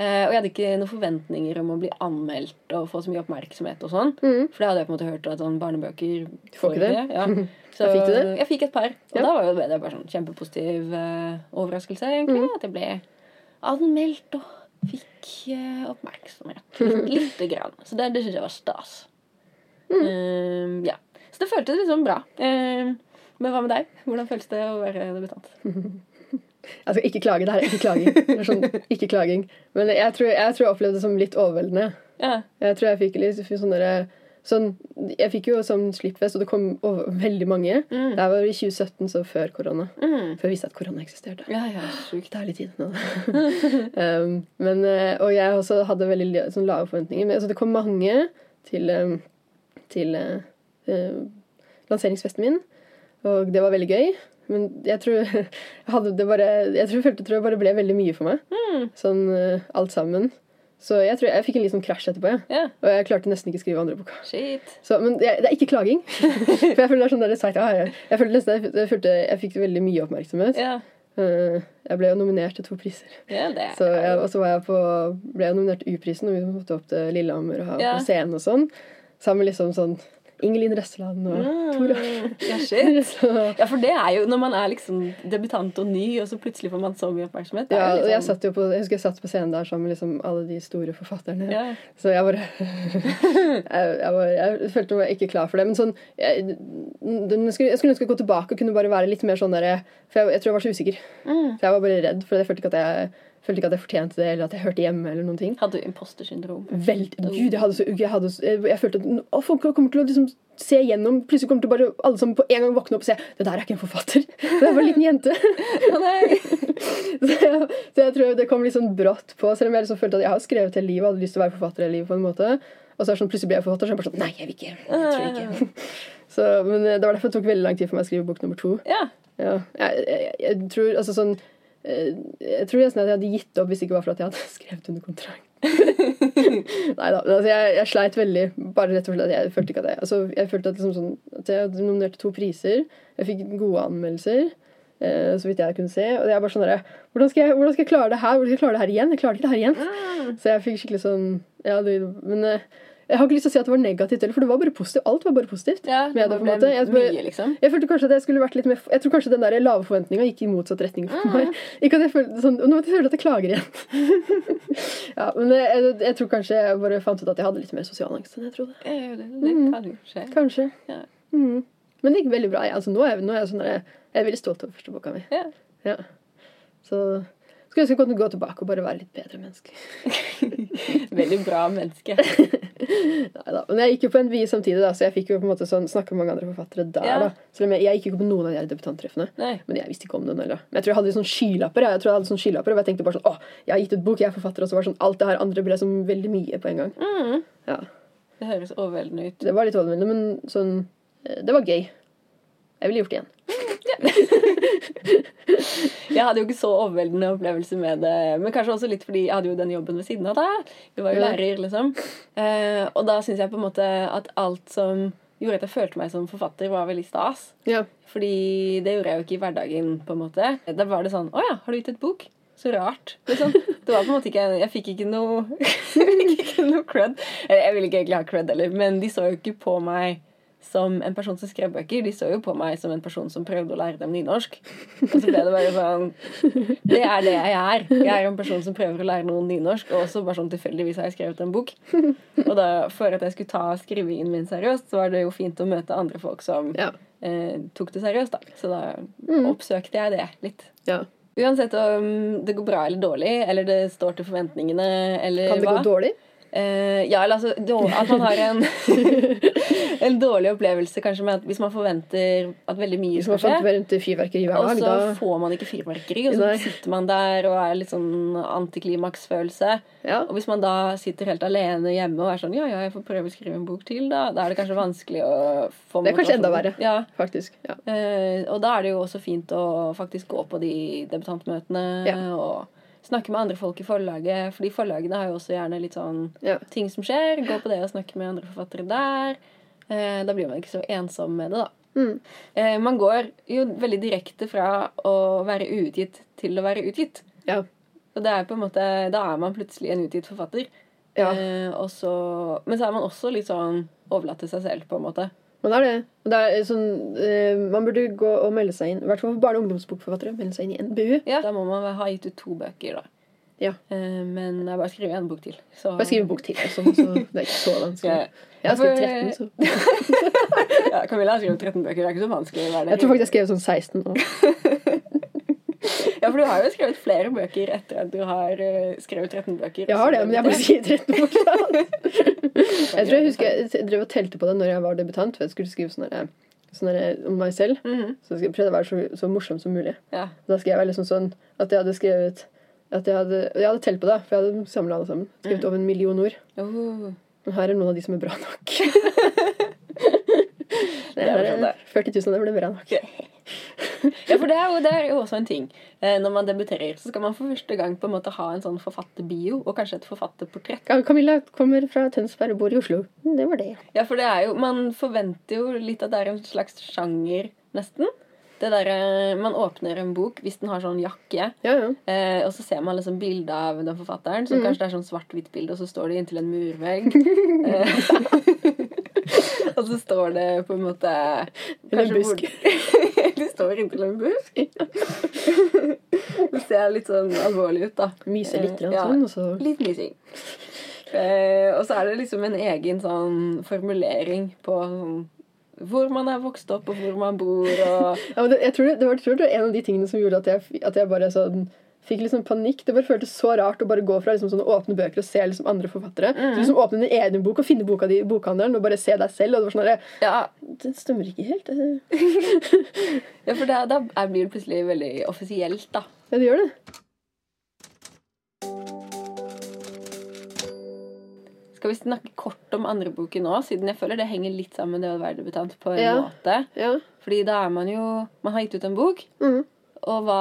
A: Eh, og jeg hadde ikke noen forventninger om å bli anmeldt og få så mye oppmerksomhet og sånn.
B: Mm.
A: For det hadde jeg på en måte hørt at sånn barnebøker
B: får ikke det?
A: Ja. Så
B: fikk du det?
A: jeg fikk et par. Og
B: Ja.
A: da var jo det bare sånn kjempepositiv uh, overraskelse, egentlig.
B: Mm.
A: At jeg ble anmeldt og fikk uh, oppmerksomhet. Lite grann. Så det, det syns jeg var stas.
B: Mhm.
A: Eh, ja. Så det føltes liksom bra. Eh, men hva med deg? Hvordan føles det å være debutant?
B: Jeg skal ikke klage. Det her er ikke klaging. Det er sånn, ikke klaging. Men jeg tror, jeg tror jeg opplevde det som litt overveldende.
A: Ja.
B: Jeg tror jeg fikk litt sånn sånn, Jeg fikk jo sånn slippfest, og det kom over, veldig mange.
A: Mm.
B: Det var i 2017, så før korona.
A: Mm.
B: Før jeg visste at korona eksisterte.
A: Ja, ja, sjukt.
B: Det er litt tid nå. um, men, eh, og jeg også hadde veldig sånn lave forventninger. Men, altså, det kom mange til, um, til uh, lanseringsfesten min, og det var veldig gøy. Men jeg tror jeg bare Jeg tror, følte, tror jeg bare ble veldig mye for meg.
A: Mm.
B: Sånn eh, alt sammen. Så jeg tror jeg fikk en liten krasj etterpå. Ja.
A: Ja,
B: Og jeg klarte nesten ikke å skrive andre boka.
A: shit.
B: Så, men jeg, det er ikke klaging. For jeg føler det er sånn der sagt, ja, jeg, jeg følte nesten jeg, jeg, følte jeg fikk veldig mye oppmerksomhet.
A: Yeah.
B: Uh, jeg ble jo nominert til to priser.
A: ja det
B: Så jeg, og så var jeg på, ble jeg nominert til U-prisen, og vi måtte opp til Lillehammer og ha på scenen og sånn. Sammen med liksom sånn Ingelin Røsseland og Tora.
A: Mm. Ja, shit.
B: Så,
A: Ja, for det er jo når man er liksom debutant og ny, og så plutselig får man så mye oppmerksomhet. Er
B: ja,
A: jo
B: og jeg
A: liksom-
B: satt jo på, jeg husker jeg satt på scenen der sammen med liksom alle de store forfatterne.
A: ja.
B: Så jeg bare jeg, jeg, bare jeg følte meg ikke klar for det. Men sånn Jeg, jeg, skulle, skulle ønske å gå tilbake og kunne bare være litt mer sånn derre For jeg tror jeg var så usikker.
A: Mm.
B: For jeg var bare redd, for jeg følte ikke at jeg følte ikke at jeg fortjente det, eller at jeg hørte hjemme, eller noen ting.
A: Hadde du impostersyndrom?
B: Veldig, Gud, jeg hadde så jeg, hadde, jeg, følte at å, folk kommer til å liksom se gjennom Plutselig kommer til bare alle sammen på en gang våkne opp og se Det der er ikke en forfatter. Det er bare en liten jente. Så, jeg, så jeg tror det kom litt sånn brått på, selv om jeg liksom følte at jeg har skrevet hele livet og hadde lyst til å være forfatter hele livet. på en måte Og så er det sånn, plutselig ble jeg forfatter, så er jeg bare sånn Nei, jeg vil ikke. Jeg tror ikke. så, men eh, det var derfor det tok veldig lang tid for meg å skrive bok nummer to.
A: Ja.
B: Ja, jeg, jeg, tror altså sånn Jeg tror nesten at jeg hadde gitt opp hvis det ikke var for at jeg hadde skrevet under kontrakt. Nei da. Altså jeg, jeg sleit veldig. Bare rett og slett jeg følte ikke at jeg altså Jeg følte at, liksom sånn, at jeg hadde nominert to priser. Jeg fikk gode anmeldelser. eh, så vidt jeg kunne se. Og jeg er bare sånn hvordan, skal jeg- hvordan skal jeg klare det her? Hvordan skal jeg klare det her igjen? Jeg klarer ikke det her igjen.
A: Mm.
B: Så jeg fikk skikkelig sånn Ja, det, men eh, jeg har ikke lyst til å si at det var negativt heller, for det var bare positivt. Alt var bare positivt.
A: ja
B: det
A: det
B: det jeg
A: mye, liksom.
B: Jeg følte kanskje at jeg skulle vært litt mer Jeg tror kanskje den der lave forventninga gikk i motsatt retning for
A: Mm.
B: meg. Ikke at jeg følte sånn Nå føler jeg at jeg klager igjen. ja, men jeg, jeg, tror kanskje jeg bare fant ut at jeg hadde litt mer sosial angst enn jeg trodde.
A: Det, det
B: Mm.
A: kan jo skje.
B: Kanskje.
A: Ja.
B: Mm. Men det gikk veldig bra. Jeg, altså, nå, er nå er jeg sånn der, Jeg er veldig stolt over første boka mi.
A: Ja.
B: Ja. Så skulle ønske jeg kunne gå tilbake og bare være litt bedre menneske.
A: Veldig bra menneske.
B: Neida. Men jeg gikk jo på NVI samtidig, da, så jeg fikk jo på en måte sånn, snakke med mange andre forfattere der.
A: Ja.
B: da. Selv om jeg, jeg gikk jo ikke på noen av de her debutanttreffene. Men jeg visste ikke om den heller. Men jeg tror jeg hadde sånn skylapper. Jeg, jeg tror jeg hadde sånn skylapper, og jeg tenkte bare sånn, åh, jeg har gitt ut bok, jeg er forfatter, og så var sånn, alt det her andre ble sånn veldig mye på en gang.
A: Mm.
B: Ja,
A: Det høres overveldende ut.
B: Det var litt overveldende, men sånn, eh, det var gøy. Jeg ville gjort det igjen.
A: Jeg hadde jo ikke så overveldende opplevelse med det, men kanskje også litt fordi jeg hadde jo den jobben ved siden av deg. Du var jo lærer, liksom. Eh, og da syns jeg på en måte at alt som gjorde at jeg følte meg som forfatter, var veldig stas.
B: Ja.
A: Fordi det gjorde jeg jo ikke i hverdagen, på en måte. Da var det sånn Å ja, har du gitt et bok? Så rart. Liksom. Det var på en måte ikke Jeg fikk ikke noe Jeg fikk ikke noe cred. Jeg ville ikke egentlig ha cred heller, men de så jo ikke på meg som en person som skrev bøker. De så jo på meg som en person som prøvde å lære dem nynorsk. Og så ble det bare sånn Det er det jeg er. Jeg er en person som prøver å lære noen nynorsk, og også bare sånn tilfeldigvis har jeg skrevet en bok. Og da, for at jeg skulle ta skrivingen min seriøst, så var det jo fint å møte andre folk som
B: Ja.
A: eh, tok det seriøst, da. Så da
B: Mm.
A: oppsøkte jeg det litt.
B: ja.
A: Uansett om det går bra eller dårlig, eller det står til forventningene, eller hva.
B: Kan det
A: hva.
B: gå dårlig?
A: Eh, ja, eller altså At man har en, en dårlig opplevelse kanskje med at hvis man forventer at veldig mye skal skje, og så
B: da
A: får man ikke fyrverkeri, og så
B: Nei.
A: sitter man der og er litt sånn antiklimaksfølelse.
B: Ja.
A: Og hvis man da sitter helt alene hjemme og er sånn Ja, ja, jeg får prøve å skrive en bok til, da. Da er det kanskje vanskelig å få
B: Det er kanskje enda verre.
A: Ja.
B: Faktisk. Ja.
A: Uh, og da er det jo også fint å faktisk gå på de debutantmøtene og snakke med andre folk i forlaget. Fordi forlagene har jo også gjerne litt sånn
B: Ja.
A: ting som skjer. Gå på det og snakke med andre forfattere der. Eh, da blir man ikke så ensom med det, da.
B: Mm.
A: Eh, man går jo veldig direkte fra å være uutgitt til å være utgitt.
B: Ja.
A: Og det er på en måte, da er man plutselig en utgitt forfatter.
B: Ja.
A: Eh, så, men så er man også litt sånn overlatt til seg selv, på en måte.
B: Men det er det. Og det er sånn, eh, man burde gå og melde seg inn, i hvert fall for barne- og ungdomsbokforfattere, melde seg inn i NBU.
A: Ja, Da må man ha gitt ut to bøker, da.
B: Ja.
A: Eh, men jeg bare skriver en bok til. Så
B: Bare skriv en bok til, altså, så det er ikke så vanskelig.
A: Ja.
B: Jeg har skrevet 13, så
A: ja, Camilla har skrevet 13 bøker. Det er ikke så vanskelig.
B: Jeg tror faktisk jeg skrev sånn 16 nå.
A: Ja, for du har jo skrevet flere bøker etter at du har eh, skrevet 13 bøker.
B: Jeg har det, men jeg bare sier 13 fortsatt. Jeg tror jeg husker jeg drev og telte på det når jeg var debutant, for jeg skulle skrive sånn her sånn om meg selv.
A: Mhm.
B: Så jeg prøvde å være så, så morsom som mulig.
A: Ja.
B: Da skrev jeg liksom sånn at jeg hadde skrevet at jeg hadde, jeg hadde telt på det, for jeg hadde samla alle sammen.
A: Mm.
B: Skrevet over en million ord.
A: Oh.
B: Og her er noen av de som er bra nok. det
A: er,
B: 40 000 av dem ble bra nok.
A: Ja, for det er, jo, det er jo også en ting. Eh, når man debuterer, så skal man for første gang på en måte ha en sånn forfatterbio, og kanskje et forfatterportrett.
B: Ja, Camilla kommer fra Tønsberg og bor i Oslo. Mm, Det var det.
A: Ja, for det er jo Man forventer jo litt at det er en slags sjanger, nesten. Det der, Man åpner en bok hvis den har sånn jakke,
B: Ja, ja.
A: eh, og så ser man liksom bilde av den forfatteren. Som kanskje det er sånn svart-hvitt bilde, og så står de inntil en murvegg. og så står det på en måte
B: Eller en
A: busk. de står inntil en busk. det ser litt sånn alvorlig ut, da.
B: Myser litt,
A: Eh, ja.
B: sånn, og så
A: Litt mysing. Eh, og så er det liksom en egen sånn formulering på hvor man er vokst opp, og hvor man bor, og
B: ja, men det, jeg, tror det, det, var, tror det en av de tingene som gjorde at jeg, at jeg bare sånn Fikk liksom panikk. Det bare føltes så rart å bare gå fra liksom sånne åpne bøker og se liksom andre forfattere.
A: Mm.
B: Til liksom åpne din egen bok og finne boka di i bokhandelen og bare se deg selv. Og det var sånn der,
A: Ja,
B: Det stemmer ikke helt.
A: Ja for da, da blir det plutselig veldig offisielt, da.
B: ja, det gjør det.
A: Skal vi snakke kort om andre boken nå, siden jeg føler det henger litt sammen med det å være debutant på en
B: Ja.
A: måte.
B: Ja.
A: Fordi da er man jo Man har gitt ut en bok,
B: Mhm.
A: Og hva,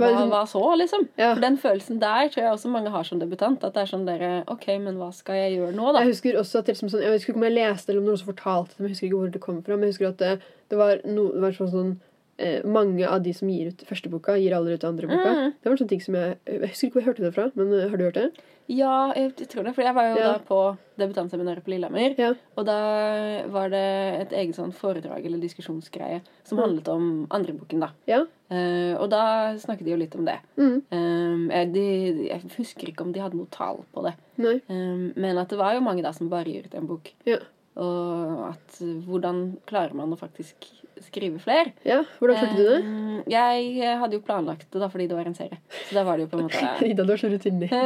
B: Hva
A: hva, så, liksom?
B: Ja.
A: For den følelsen der tror jeg også mange har som debutant. At det er sånn dere OK, men hva skal jeg gjøre nå, da?
B: Jeg husker også at liksom sånn, jeg husker ikke om jeg leste eller om noen som fortalte det, men jeg husker ikke hvor det kom fra. Men jeg husker at det, det var, no, det var sånn, sånn eh, Mange av de som gir ut første boka, gir aldri ut andre boka.
A: Mm.
B: Det var en sånn ting som Jeg jeg husker ikke hvor jeg hørte det fra, men eh, har du hørt det?
A: Ja, jeg tror det. For jeg var jo
B: Ja.
A: da på debutantseminaret på Lillehammer.
B: Ja.
A: Og da var det et eget sånn foredrag eller diskusjonsgreie som
B: Mm.
A: handlet om andreboken, da.
B: Ja.
A: Uh, og da snakket de jo litt om det.
B: Mm.
A: Um, jeg, de, jeg husker ikke om de hadde noe tall på det. Um, men at det var jo mange da som bare gir ut en bok.
B: Ja.
A: Og at uh, hvordan klarer man å faktisk skrive flere?
B: ja. Hvordan klarte du det?
A: Um, jeg hadde jo planlagt det da fordi det var en serie. Så da var det jo på en måte
B: Ida, du er så rutinert.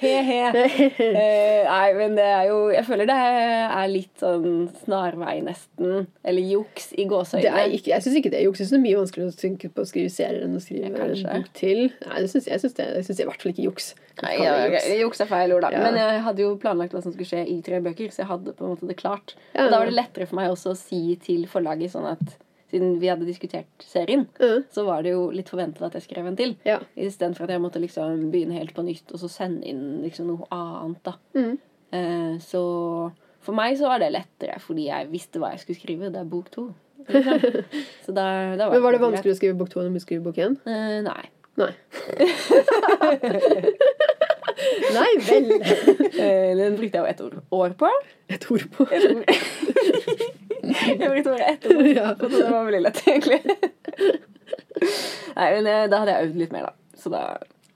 A: He-he. Uh, nei, men det er jo Jeg føler det er litt sånn snarvei, nesten. Eller juks i
B: gåseøynene. ikke, jeg syns ikke det er juks. Jeg syns det er mye vanskeligere å tenke på å skrive serier enn å skrive
A: Ja,
B: en bok til. Nei, det synes jeg, jeg det, jeg synes det er i hvert fall ikke juks.
A: Nei, ja,
B: juks.
A: ok, Juks er feil ord, da.
B: Ja.
A: Men jeg hadde jo planlagt hva som skulle skje i tre bøker, så jeg hadde på en måte det klart. Og da var det lettere for meg også å si til forlaget sånn at siden vi hadde diskutert serien,
B: mm.
A: så var det jo litt forventet at jeg skrev en til.
B: Ja.
A: Istedenfor at jeg måtte liksom begynne helt på nytt og så sende inn liksom noe annet. da.
B: Mm.
A: Eh, så for meg så var det lettere, fordi jeg visste hva jeg skulle skrive. Det er bok to. Liksom. Så da, da
B: Men var det vanskelig å skrive bok to enn å skrive bok én?
A: Eh, nei.
B: Nei. Nei vel.
A: Eh, Den brukte jeg jo ett år, år på.
B: Et ord på.
A: Jeg brukte bare ett år,
B: Ja.
A: det var veldig lett, egentlig. Nei, men eh, da hadde jeg øvd litt mer, da. Så da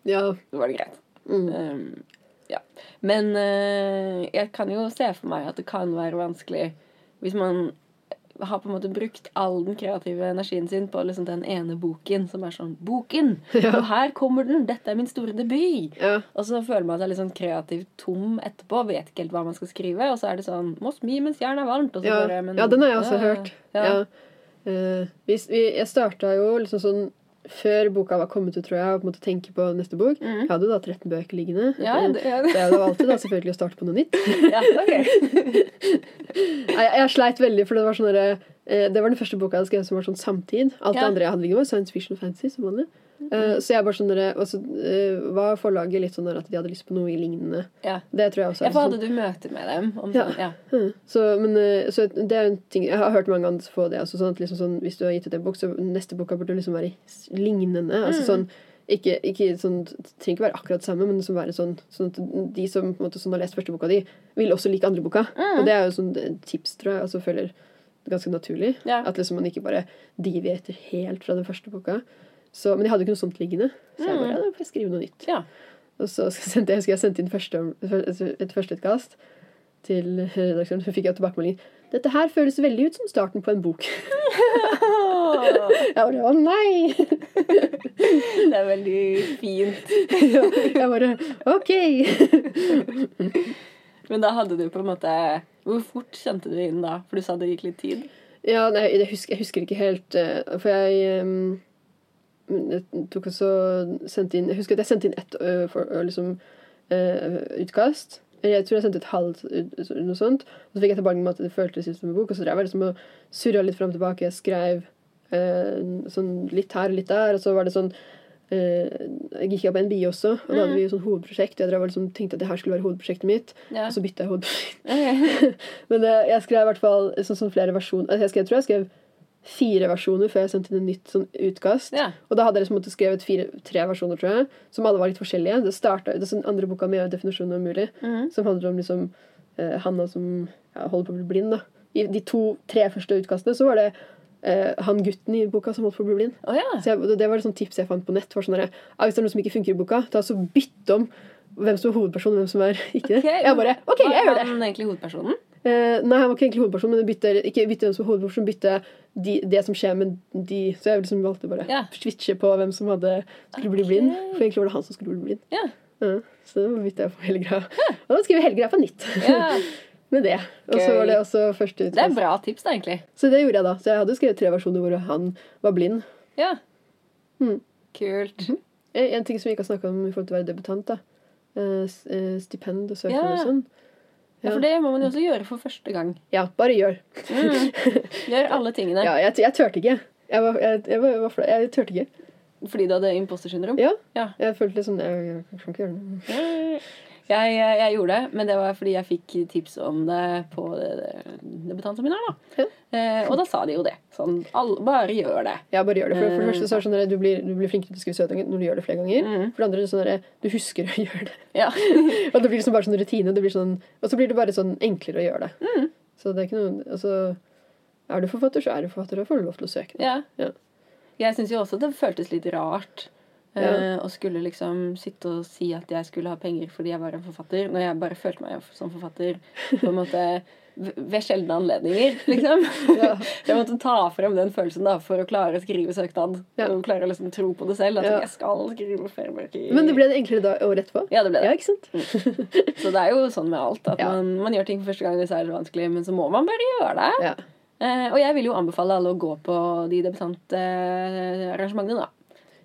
B: Ja.
A: var det greit.
B: Mm.
A: Um, ja. Men uh, jeg kan jo se for meg at det kan være vanskelig hvis man har på en måte brukt all den kreative energien sin på liksom den ene boken som er sånn Boken!
B: Ja.
A: Og her kommer den! Dette er min store debut!
B: ja.
A: Og så føler man seg litt sånn kreativt tom etterpå. Vet ikke helt hva man skal skrive. Og så er det sånn Må smi mens jernet er varmt.
B: Ja.
A: bare, men,
B: ja, den har jeg også hørt. Eh, hvis vi, jeg starta jo liksom sånn før boka var kommet ut, tror jeg, og på en måte tenke på neste bok.
A: Mm.
B: Jeg hadde jo da 13 bøker liggende.
A: Ja,
B: Eh,
A: det, ja,
B: det var alltid da selvfølgelig å starte på noe nytt.
A: ja, okay.
B: Jeg, jeg sleit veldig, for det var sånn derre eh, Det var den første boka jeg hadde skrevet som var sånn samtid. Alt det andre jeg hadde liggende, var science fiction og fantasy. som vanlig. Eh, så jeg bare sånn altså, uh, eh, var forlaget litt sånn at de hadde lyst på noe lignende.
A: Ja.
B: Det tror jeg også
A: Ja, for
B: sånn.
A: hadde du møte med dem? Om
B: Ja.
A: sånn, ja.
B: Mm. Så, men, uh, så det er en ting Jeg har hørt mange ganger få det. Altså, sånn at liksom sånn, hvis du har gitt ut en bok, så neste boka burde liksom være lignende. Altså
A: Mm.
B: sånn ikke, ikke sånn, Det trenger ikke være akkurat samme, men liksom være sånn, sånn at de som måte, som har lest første boka di, vil også like andre boka.
A: Mm.
B: Og det er jo sånn tips, tror jeg. Altså føler ganske naturlig.
A: Ja.
B: At liksom man ikke bare deviater helt fra den første boka. Så, men jeg hadde jo ikke noe sånt liggende. Så jeg bare,
A: Mm.
B: ja, da får jeg skrive noe nytt.
A: Ja.
B: Og så sendte jeg, husker jeg sendte inn første, et førsteutkast til redaktøren. Så fikk jeg tilbakemelding. Dette her føles veldig ut som starten på en bok. Jeg bare å nei!
A: Det er veldig fint.
B: Ja, Jeg bare OK!
A: Men da hadde du på en måte Hvor fort kjente du inn da? For du sa det gikk litt tid.
B: Ja, nei, jeg husker, jeg husker ikke helt eh, For jeg jeg inn Jeg husker at jeg sendte inn ett liksom, utkast. Jeg tror jeg sendte et halvt noe sånt. Og så fikk jeg tilbake med at det føltes ut som en bok. Og så drev jeg liksom og surra litt fram og tilbake. Jeg skrev eh, sånn litt her og litt der. Og så var det sånn eh, Jeg gikk på NBI også, og da hadde vi jo sånn hovedprosjekt. Jeg drev og liksom tenkte at det her skulle være hovedprosjektet mitt.
A: Ja.
B: Og så bytta jeg hovedprosjekt. Men eh, jeg skrev i hvert fall sånn, sånn flere versjoner. Altså, jeg, skrev, jeg tror jeg skrev fire versjoner før jeg sendte inn et nytt sånn utkast.
A: Ja.
B: Og da hadde jeg liksom skrevet fire, tre versjoner, tror jeg, som alle var litt forskjellige. Det startet, det sånn andre boka med definisjonen av umulig,
A: mm.
B: som handler om liksom eh, Hanna som ja, holder på å bli blind. da. I de to-tre første utkastene så var det eh, han gutten i boka som holdt på å bli blind.
A: Oh, ja.
B: Så jeg, det var et sånt tips jeg fant på nett. Var sånn der, ah, hvis det er noe som ikke funker i boka, ta så bytt om hvem som er hovedperson og hvem som er ikke det.
A: Okay,
B: Jeg bare OK, jeg gjør det.
A: Var han egentlig hovedpersonen?
B: Eh, nei, han var ikke egentlig hovedperson, men det bytte, ikke bytte hvem som var hovedperson, bytte de, det som skjer med de Så jeg liksom valgte bare
A: yeah.
B: switche på hvem som hadde, skulle bli blind. For egentlig var det han som skulle bli blind.
A: Yeah.
B: Ja, så da bytta jeg på Helga. Og da skrev jeg Helga på nytt med det. Og så var det også første
A: Det er bra tips, da, egentlig.
B: Så det gjorde jeg da. Så jeg hadde skrevet tre versjoner hvor han var blind.
A: Ja.
B: Mhm.
A: Kult.
B: Eh, En ting som vi ikke har snakka om i forhold til å være debutant, da. Eh, eh, stipend og søknad og sånn.
A: Ja, for det må man jo også gjøre for første gang.
B: Ja, bare gjør.
A: Mm. Gjør alle tingene.
B: Ja, jeg, jeg turte ikke. Jeg, var, jeg, jeg, var, jeg, turte ikke.
A: Fordi du hadde impostersyndrom?
B: Ja.
A: Ja.
B: Jeg følte litt sånn jeg kan ikke gjøre det.
A: Jeg, jeg, gjorde det, men det var fordi jeg fikk tips om det på debutantseminar. da. Eh, og da sa de jo det. Sånn, all, bare gjør det.
B: Ja, bare gjør det. For, for det
A: Eh,
B: første så er det sånn at du blir, du blir flinkere til å skrive søtdager når du gjør det flere ganger.
A: Mm.
B: For det andre er det sånn at du husker å gjøre det.
A: Ja.
B: Og det blir liksom bare sånn rutine. Det blir sånn, og så blir det bare sånn enklere å gjøre det.
A: Mm.
B: Så det er ikke noe Altså, er du forfatter, så er du forfatter. Da får du lov til å søke.
A: ja.
B: Ja.
A: Jeg syns jo også det føltes litt rart eh,
B: Ja.
A: og skulle liksom sitte og si at jeg skulle ha penger fordi jeg var en forfatter, når jeg bare følte meg som forfatter på en måte ved sjeldne anledninger, liksom.
B: Ja.
A: Jeg måtte ta frem den følelsen da for å klare å skrive søknad.
B: Ja.
A: Og klare å liksom tro på det selv. At
B: Ja.
A: jeg skal skrive flere bøker.
B: Men det ble det enklere da året etterpå?
A: Ja, det ble det.
B: Ja, ikke sant?
A: Så det er jo sånn med alt. At man, man gjør ting for første gang, det er vanskelig, men så må man bare gjøre det. Eh, og jeg vil jo anbefale alle å gå på de debutantarrangementene, da.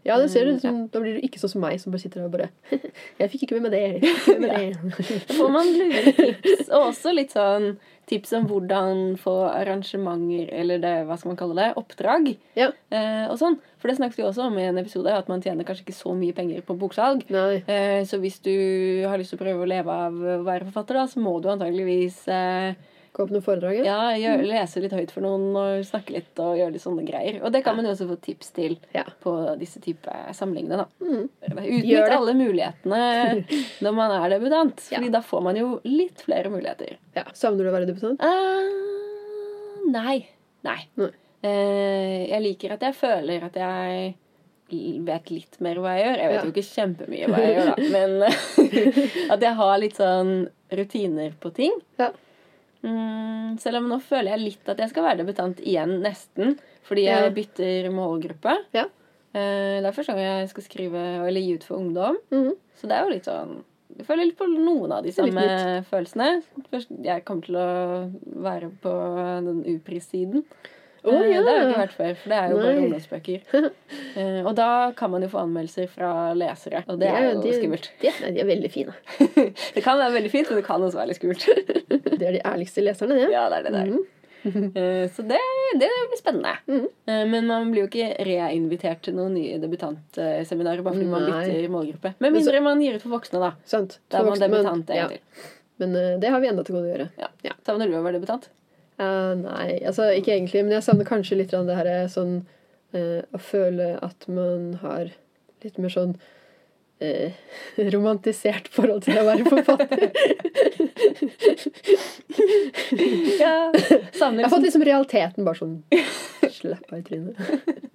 B: Ja, det ser
A: Mm,
B: ut som, Da blir du ikke sånn som meg, som bare sitter der og bare Jeg fikk ikke med meg det. Ikke med det.
A: Da får man lure tips, og også litt sånn tips om hvordan få arrangementer, eller det, hva skal man kalle det, oppdrag.
B: Ja.
A: Eh, og sånn. For det snakket vi også om i en episode, at man tjener kanskje ikke så mye penger på boksalg. Eh, så hvis du har lyst til å prøve å leve av å være forfatter, da, så må du antageligvis eh,
B: Gå opp noen foredrag?
A: Ja, gjør, lese litt høyt for noen og snakke litt og gjøre litt sånne greier. Og det kan man jo også få tips til
B: Ja.
A: på disse type samlingene. da.
B: Mm.
A: Utnytt alle mulighetene når man er debutant.
B: Ja.
A: Fordi da får man jo litt flere muligheter.
B: ja. Savner du å være debutant?
A: Uh, nei. Nei.
B: Nei.
A: Uh, jeg liker at jeg føler at jeg vet litt mer hva jeg gjør. Jeg vet
B: Ja.
A: jo ikke kjempemye hva jeg gjør, da. Men at jeg har litt sånn rutiner på ting.
B: Ja.
A: Mm, selv om nå føler jeg litt at jeg skal være debutant igjen, nesten. Fordi jeg bytter målgruppe.
B: Ja.
A: Eh, det er første gang jeg skal skrive eller gi ut for ungdom.
B: Mm.
A: Så det er jo litt sånn Jeg føler litt på noen av de samme følelsene. Først, jeg kommer til å være på den U-prissiden.
B: Å,
A: Eh,
B: ja.
A: Det har jeg ikke vært før, for det er jo bare
B: Nei.
A: ungdomsbøker. Eh, og da kan man jo få anmeldelser fra lesere, og det er jo
B: de,
A: skummelt.
B: De, de er veldig fine.
A: Det kan være veldig fint, men det kan også være litt skummelt.
B: Det er de ærligste leserne, det.
A: Ja, det er det der. Eh, Så det, det blir spennende. Eh, Men man blir jo ikke reinvitert til noen nye debutantseminarer bare fordi man
B: Nei.
A: bytter målgruppe. Med mindre man gir ut for voksne, da.
B: Sant.
A: Da er man debutant en
B: ja.
A: gang til.
B: Men det har vi enda til gode å gjøre.
A: Ja.
B: Ja.
A: Savner du å være debutant?
B: Eh, nei, altså ikke egentlig, men jeg savner kanskje litt det her eh, sånn uh, Å føle at man har litt mer sånn uh, romantisert forhold til å være forfatter.
A: Ja. Savner
B: Jeg har fått liksom realiteten bare sånn slappa i trynet.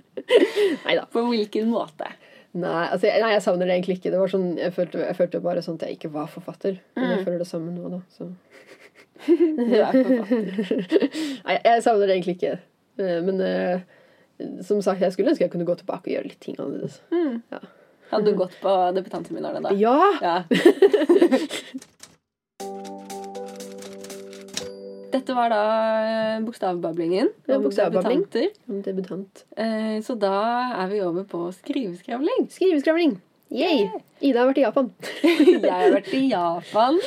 B: Nei da.
A: På hvilken måte?
B: Nei, altså, nei, jeg savner det egentlig ikke. Det var sånn, jeg, følte, jeg følte bare sånn at jeg ikke var forfatter. Men jeg føler det samme nå, da. Så.
A: Du er forfatter.
B: Nei, jeg savner det egentlig ikke. Eh, Men eh, som sagt, jeg skulle ønske jeg kunne gå tilbake og gjøre litt ting annerledes. Ja.
A: Hadde du gått på debutantseminarene da?
B: Ja!
A: Ja. Dette var da eh, bokstavbablingen.
B: Ja,
A: om
B: bokstavbabling.
A: debutanter.
B: Debutant.
A: Eh, Så da er vi over på skriveskravling.
B: Skriveskravling! Yay! Ida har vært i Japan.
A: Jeg har vært i Japan.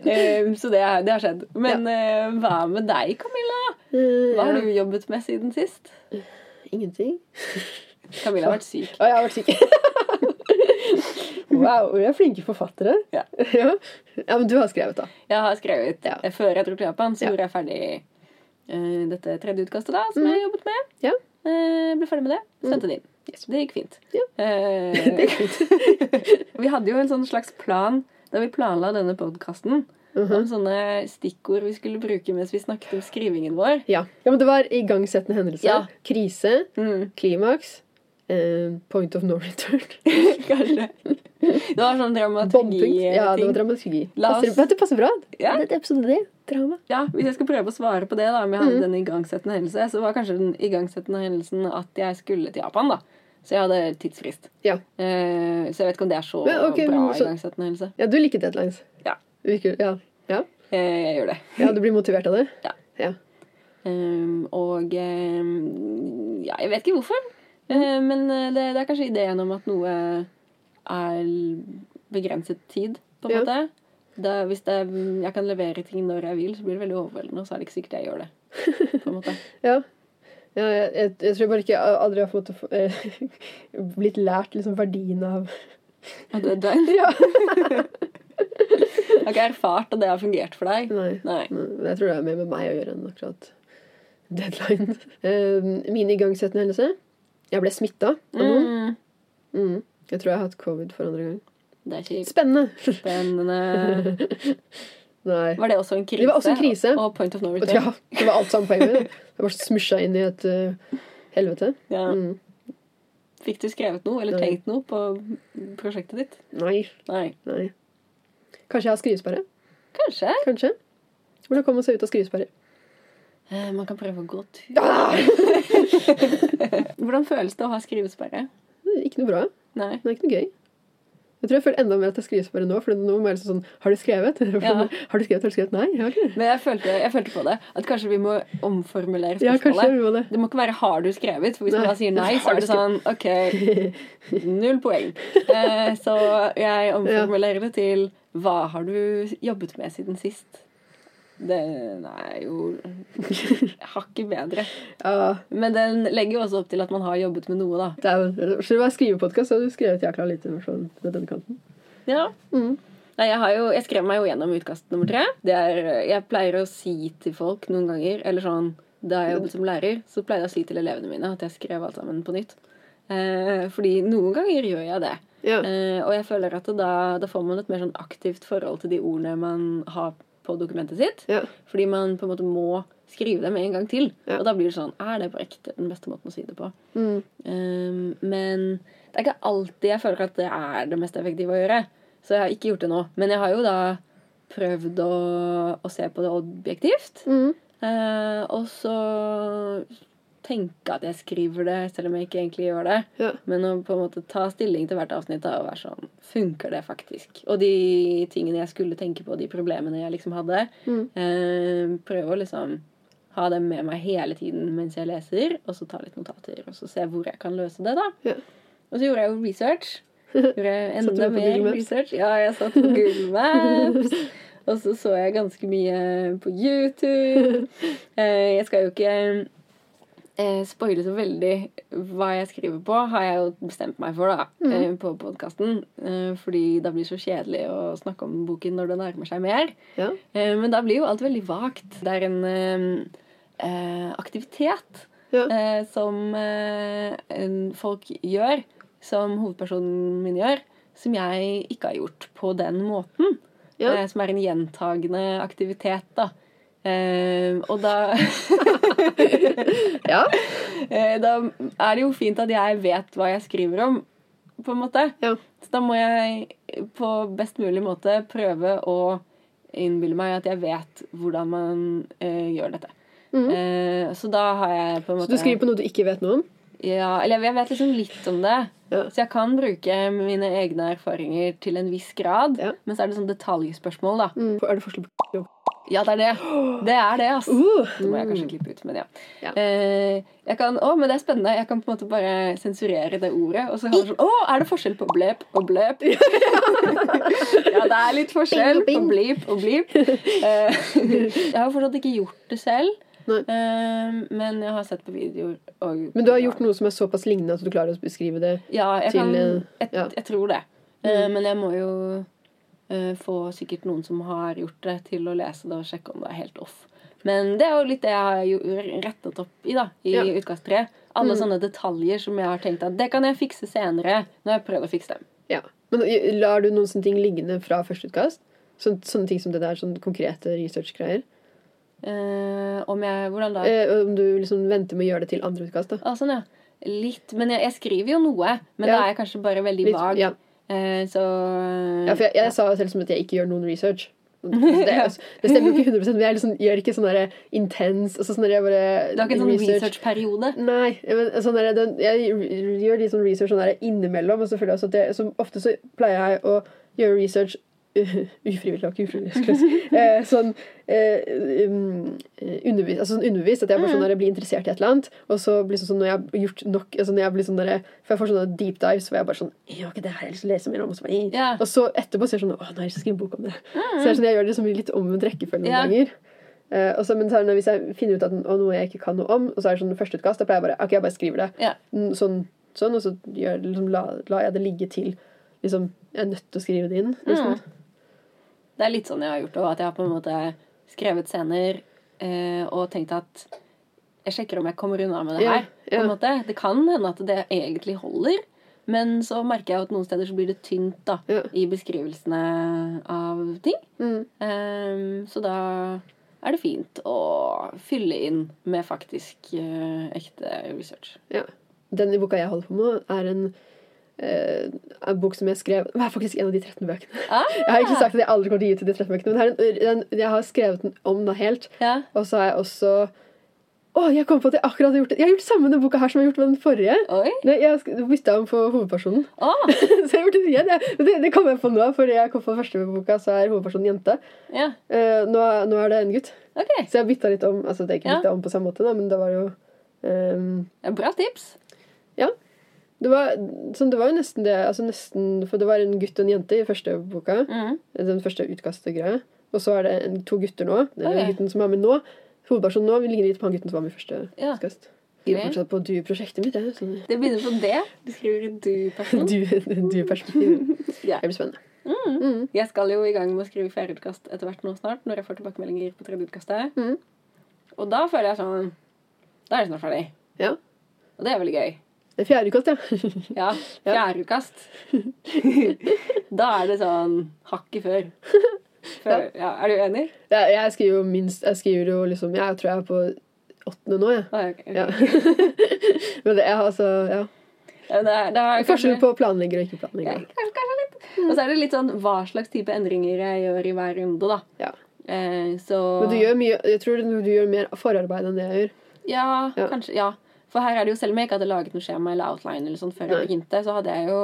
A: Eh, Så det, det har skjedd. Men eh, hva med deg, Camilla?
B: Eh,
A: Hva har du jobbet med siden sist?
B: Ingenting.
A: Camilla har vært syk.
B: Å, jeg har vært syk. wow, vi er flinke forfattere.
A: Ja.
B: ja. Ja, Men du har skrevet, da.
A: Jeg har skrevet
B: Ja.
A: Før jeg dro til Japan, så
B: Ja.
A: gjorde jeg ferdig uh, dette tredje utkastet da, som jeg har jobbet med.
B: Ja.
A: Uh, ble ferdig med det. Sendte det inn.
B: Yes.
A: Det gikk fint.
B: Ja.
A: Eh, vi hadde jo en sånn slags plan da vi planla denne podkasten. Om sånne stikkord vi skulle bruke mens vi snakket om skrivingen vår.
B: Ja. ja, men det var igangsettende hendelse.
A: Ja.
B: Krise.
A: Mm,
B: Klimaks. eh, point of no return.
A: kanskje. Det var sånn dramaturgi-ting.
B: Ja, det var dramaturgi.
A: Oss-
B: Passer, du, passer bra.
A: Ja.
B: Det er episode det. Drama.
A: Ja, Hvis jeg skal prøve å svare på det, da, om jeg hadde den igangsettende hendelse, så var kanskje den igangsettende hendelsen at jeg skulle til Japan. da. Så jeg hadde tidsfrist.
B: Ja.
A: Eh, så jeg vet ikke om det er så
B: Men, okay,
A: bra
B: så-
A: igangsettende hendelse.
B: ja, du liker deadlines.
A: Ja.
B: Virker, ja. Ja.
A: Eh, jeg gjør det.
B: ja, du blir motivert av det?
A: Ja.
B: Ja.
A: Um, og um, ja, jeg vet ikke hvorfor. Uh, men eh, det, det er kanskje ideen om at noe er begrenset tid, på en
B: Ja.
A: måte. Da, hvis det, jeg kan levere ting når jeg vil, så blir det veldig overveldende, og så er det ikke sikkert jeg gjør det. på en måte.
B: Ja. Ja, jeg, jeg, jeg tror bare ikke jeg aldri har fått eh, blitt lært liksom verdien av
A: At du er det,
B: Ja.
A: jeg har ikke erfart at det har fungert for deg.
B: Nei.
A: Nei.
B: Jeg tror det er mer med meg å gjøre enn akkurat deadline. Uh, min igangsettende hendelse Jeg ble smitta av noen.
A: Mm,
B: Mm. Jeg tror jeg har hatt covid for andre gang. Spennende!
A: Spennende.
B: Nei.
A: Var det også en krise?
B: Det var også en krise.
A: Og point of no return?
B: Ja, Det var alt sammen på en gang. Jeg var smusja inn i et uh, helvete.
A: Ja.
B: Mm.
A: Fikk du skrevet noe eller
B: Nei.
A: tenkt noe på prosjektet ditt?
B: Nei.
A: Nei.
B: Nei. Kanskje jeg har skrivesperre?
A: Kanskje.
B: Kanskje. Hvordan kommer man seg ut av skrivesperre?
A: Eh, man kan prøve å gå tur.
B: Ah!
A: Hvordan føles det å ha skrivesperre?
B: Ikke noe bra.
A: Nei.
B: Det er ikke noe gøy. Jeg tror jeg føler enda mer at jeg skrivesperre nå. For nå må jeg liksom sånn Har du skrevet?
A: Ja.
B: Har du skrevet? Har du skrevet? Nei, jeg har ikke det.
A: Men jeg følte, jeg følte på det at kanskje vi må omformulere
B: Ja,
A: spørsmålet.
B: vi må det.
A: det må ikke være 'har du skrevet', for hvis man
B: Nei.
A: da sier nei, så er det sånn OK, null poeng. Eh, så jeg omformulerer det til 'hva har du jobbet med siden sist'? Det er jo hakket bedre.
B: Ja,
A: Men den legger jo også opp til at man har jobbet med noe, da.
B: det er, skal du bare skrive podkast, så har du skrevet jækla lite. versjon ved denne kanten.
A: Ja.
B: Mm.
A: Nei, jeg, har jo, jeg skrev meg jo gjennom utkast nummer tre. Det er, jeg pleier å si til folk noen ganger, eller sånn da jeg jobbet som lærer, så pleide jeg å si til elevene mine at jeg skrev alt sammen på nytt. Eh, fordi noen ganger gjør jeg det.
B: Ja.
A: Eh, og jeg føler at da, da får man et mer sånn aktivt forhold til de ordene man har på dokumentet sitt.
B: Ja.
A: Fordi man på en måte må skrive dem en gang til.
B: Ja.
A: Og da blir det sånn Er det på ekte den beste måten å si det på?
B: Mm.
A: Um, men det er ikke alltid jeg føler at det er det mest effektive å gjøre. Så jeg har ikke gjort det nå. Men jeg har jo da prøvd å, å se på det objektivt.
B: Mm.
A: Uh, og så tenke at jeg skriver det, selv om jeg ikke egentlig gjør det.
B: Ja.
A: Men å på en måte ta stilling til hvert avsnitt da, og være sånn Funker det faktisk? Og de tingene jeg skulle tenke på, de problemene jeg liksom hadde,
B: Mm.
A: eh, prøve å liksom ha dem med meg hele tiden mens jeg leser, og så ta litt notater, og så se hvor jeg kan løse det, da.
B: Ja.
A: Og så gjorde jeg jo research. Gjorde jeg enda mer research. Ja, jeg satt på Google Maps. Og så så jeg ganske mye på YouTube. Eh, Jeg skal jo ikke eh, spoile så veldig hva jeg skriver på, har jeg jo bestemt meg for da,
B: Mm.
A: eh, på podkasten. Fordi det blir så kjedelig å snakke om boken når det nærmer seg mer.
B: Ja.
A: Eh, Men da blir jo alt veldig vagt. Det er en eh, eh, aktivitet
B: Ja.
A: eh, som eh, folk gjør, som hovedpersonen min gjør, som jeg ikke har gjort på den måten.
B: Ja.
A: Eh, som er en gjentagende aktivitet, da. Eh, og da
B: ja.
A: Eh, Da er det jo fint at jeg vet hva jeg skriver om, på en måte.
B: Ja.
A: Så da må jeg på best mulig måte prøve å innbille meg at jeg vet hvordan man eh, gjør dette.
B: Mm.
A: Eh, så da har jeg på en
B: Så du skriver på noe du ikke vet noe om?
A: Ja, eller jeg vet liksom litt om det.
B: Ja.
A: Så jeg kan bruke mine egne erfaringer til en viss grad.
B: Ja.
A: Men så er det sånn detaljspørsmål, da.
B: Mm. Er det forskjell på?
A: Ja, det er det. Det er det, altså.
B: Uh.
A: Det må jeg kanskje klippe ut, men ja.
B: Ja.
A: Eh, jeg kan, å, men det er spennende. Jeg kan på en måte bare sensurere det ordet. Og så har det sånn Å, er det forskjell på blep og blep? ja, det er litt forskjell på blip og blip. Eh, jeg har fortsatt ikke gjort det selv. Eh, men jeg har sett på videoer. Og,
B: Men du har gjort noe som er såpass lignende at du klarer å beskrive det?
A: Ja, jeg,
B: til,
A: kan,
B: eh,
A: jeg,
B: ja.
A: jeg tror det. Mm. men jeg må jo eh, få sikkert noen som har gjort det, til å lese det og sjekke om det er helt off. Men det er jo litt det jeg har rettet opp i da, i
B: Ja.
A: utkast tre. Alle
B: Mm.
A: sånne detaljer som jeg har tenkt at det kan jeg fikse senere. Når jeg prøver å fikse dem.
B: Ja. Men eh, lar du noen sånne ting liggende fra første utkast? Sånne, sånne ting som det der, sånne konkrete research-greier?
A: Eh, om jeg Hvordan da?
B: Eh, om du liksom venter med å gjøre det til andre utkast, da?
A: Ah, sånn, ja. Litt. Men jeg, jeg skriver jo noe. Men
B: Ja.
A: da er jeg kanskje bare veldig
B: Litt-
A: vag.
B: ja.
A: Eh, så
B: Ja, for jeg, jeg sa jo selv som at jeg ikke gjør noen research. Det, altså, det stemmer jo ikke 100 men jeg liksom, gjør ikke sånn intens altså sånn jeg bare,
A: Du har ikke en sånn researchperiode?
B: Nei. Men, sånn der, den, jeg gjør litt sånn research sånn der innimellom. Og selvfølgelig også at jeg, som ofte så pleier jeg å gjøre research uh, ufrivillig og ikke ufrivillig. skulle jeg si. Eh, sånn eh, um, undervis, altså sånn underbevisst. At jeg bare sånn der, blir interessert i et eller annet. Og så blir det sånn når jeg har gjort nok altså når jeg blir sånn der, For jeg får sånne deep dives hvor jeg bare sånn Ja, ikke, det har jeg lyst til å lese mer om. Og så, bare,
A: Ja.
B: og så etterpå så er jeg sånn Å, nå har jeg lyst til å skrive bok om det. Så jeg, er sånn, jeg gjør det liksom litt omvendt rekkefølge noen
A: yeah.
B: ganger. Eh, også, men så hvis jeg finner ut at å, noe jeg ikke kan noe om, og så er det sånn førsteutkast, da pleier jeg bare Ok, jeg bare skriver det. Mm, Sånn, sånn og så gjør, liksom, la, la, jeg det ligge til liksom, Jeg er nødt til å skrive det inn. Liksom.
A: Mm. Det er litt sånn jeg har gjort og at jeg har på en måte skrevet scener eh, og tenkt at jeg sjekker om jeg kommer unna med det
B: Ja,
A: her. på en måte. Det kan hende at det egentlig holder, men så merker jeg at noen steder så blir det tynt da,
B: Ja.
A: i beskrivelsene av ting.
B: Mm.
A: Um, så da er det fint å fylle inn med faktisk uh, ekte research.
B: Ja. Den boka jeg holder på med, er en, en bok som jeg skrev Det er faktisk en av de 13 bøkene.
A: Ah,
B: Jeg har ikke sagt at jeg aldri kommer til å gi ut de 13 bøkene, men det er den, jeg har skrevet den om da helt.
A: ja.
B: Og så har jeg også Å, jeg kom på at jeg akkurat har gjort det. Jeg har gjort samme denne boka her som jeg har gjort med den forrige.
A: Oi.
B: Nei, jeg bytta om på hovedpersonen.
A: Ah,
B: så jeg har gjort det igjen. jeg. Det, det kom jeg på nå, fordi jeg kom på første boka, så er hovedpersonen jente.
A: ja.
B: Uh, nå, nå er det en gutt.
A: Okay.
B: Så jeg bytta litt om. Altså det er ikke bytta om på samme måte, da, men det var jo
A: um, bra tips.
B: Det, var, sånn, det var jo nesten det. Altså nesten, for det var en gutt og en jente i første boka.
A: Mm.
B: Den første utkastet-greia. Og så er det en, to gutter nå. Den
A: okay.
B: gutten som er med nå. Hovedpersonen nå ligner litt på han gutten som var med i første
A: Ja.
B: utkast. Jeg
A: Ok.
B: fortsatt på du-prosjektet mitt. Jeg. Sånn,
A: Det begynner på det. Du skriver du-person.
B: du- Du
A: yeah.
B: Det blir spennende. Mm.
A: Jeg skal jo i gang med å skrive fjerde utkast etter hvert nå snart, når jeg får tilbakemeldinger på tredje utkastet.
B: Mm.
A: Og da føler jeg sånn Da er det snart ferdig.
B: Ja.
A: Og det er veldig gøy.
B: Det er fjerde utkast, ja.
A: Ja, fjerde utkast. da er det sånn hakket før. før ja, er du enig?
B: ja. Jeg skriver jo minst Jeg skriver jo liksom Jeg tror jeg er på åttende nå, jeg.
A: Ah, ok, okay.
B: Ja. Men det er altså Ja.
A: Ja, det er, det er
B: Forskjell på planlegger og ikke
A: ja,
B: planlegger.
A: kanskje, kanskje litt. Og så er det litt sånn hva slags type endringer jeg gjør i hver runde, da.
B: Ja.
A: Eh, så
B: Men du gjør mye Jeg tror du, du gjør mer forarbeid enn det jeg gjør.
A: Ja,
B: Ja.
A: kanskje. Ja. For her er det jo, selv om jeg ikke hadde laget noe skjema eller outline eller sånn før jeg begynte, så hadde jeg jo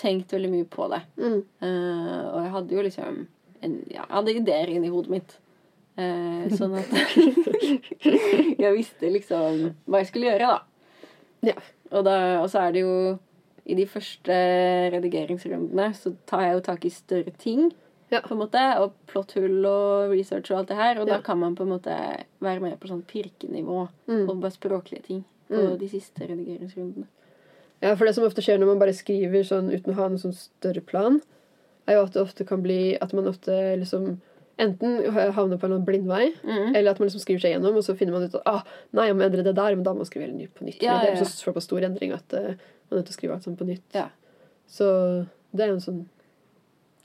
A: tenkt veldig mye på det.
B: Mm.
A: Uh, og jeg hadde jo liksom en, ja, Jeg hadde ideer inni hodet mitt. Uh, sånn at jeg visste liksom hva jeg skulle gjøre, da.
B: Ja.
A: Og, da. og så er det jo I de første redigeringsrundene så tar jeg jo tak i større ting.
B: Ja.
A: På en måte, Og plotthull og research og alt det her. Og
B: Ja.
A: da kan man på en måte være med på sånn pirkenivå
B: Mm.
A: og bare språklige ting på
B: Mm.
A: de siste redigeringsrundene.
B: Ja, for det som ofte skjer når man bare skriver sånn uten å ha noen sånn større plan, er jo at det ofte kan bli at man ofte liksom enten havner på en blindvei,
A: Mm.
B: eller at man liksom skriver seg gjennom, og så finner man ut at ah, nei, jeg må endre det der, men da må man skrive helt nytt på nytt.
A: Ja,
B: ja det
A: ja,
B: er
A: ja.
B: så såpass stor endring at uh, man er nødt til å skrive alt sammen på nytt.
A: Ja.
B: Så det er jo en sånn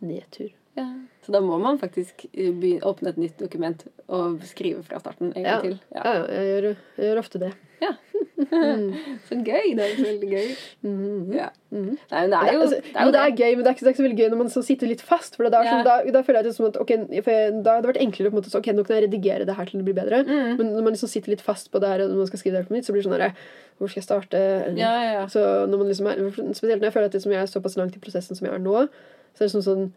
B: nedtur.
A: Ja. Så da må man faktisk eh, åpne et nytt dokument og skrive fra starten en gang
B: Ja.
A: til.
B: Ja,
A: Ja.
B: ja, jeg gjør, jeg gjør ofte det.
A: Så gøy! Det er veldig gøy.
B: Mm.
A: Ja.
B: Mm.
A: Nei, men det er jo,
B: altså,
A: det er
B: jo, det er gøy, men det er ikke, det er ikke så veldig gøy når man så sitter litt fast. For da,
A: Ja.
B: da, da føler jeg det som at ok, for Da hadde det vært enklere på en måte, så, ok, nå kan jeg redigere det her til det blir bedre.
A: Mm.
B: Men når man liksom sitter litt fast på det her, og når man skal skrive det her på nytt, så blir det sånn her Hvor skal jeg starte? Eller-
A: Ja, ja, ja.
B: Så når man liksom er, Spesielt når jeg føler at liksom jeg er såpass langt i prosessen som jeg er nå, så er sånn sånn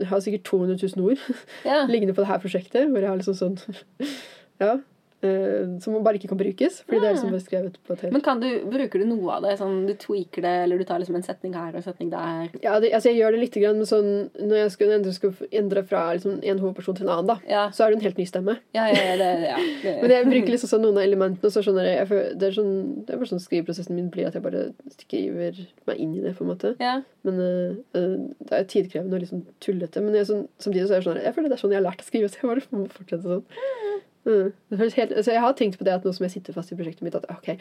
B: Jeg har sikkert 200 000 ord
A: ja.
B: liggende på det her prosjektet, hvor jeg har liksom sånn Ja. Eh, Som bare ikke kan brukes, fordi det er liksom bare skrevet på et helt
A: Men kan du, bruker du noe av det? Sånn, du tweaker det, eller du tar liksom en setning her og en setning der?
B: Ja, det, altså jeg gjør det litt grann, men sånn Når jeg skulle endre, skulle endre fra liksom, en hovedperson til en annen, da,
A: Ja,
B: så er det en helt ny stemme.
A: ja, ja, ja, det, ja. Det,
B: Men jeg bruker liksom sånn noen av elementene, og så skjønner jeg, jeg det, er sånn, det er bare sånn skriveprosessen min blir at jeg bare skriver meg inn i det, på en måte.
A: ja.
B: Men eh, det er tidkrevende og liksom tullete. Men jeg, sånn, samtidig så er det sånn Jeg føler det er sånn jeg har lært å skrive, så jeg bare må fortsette sånn. Mm. Det helt, altså jeg har tenkt på det at nå som jeg sitter fast i prosjektet mitt, at ok,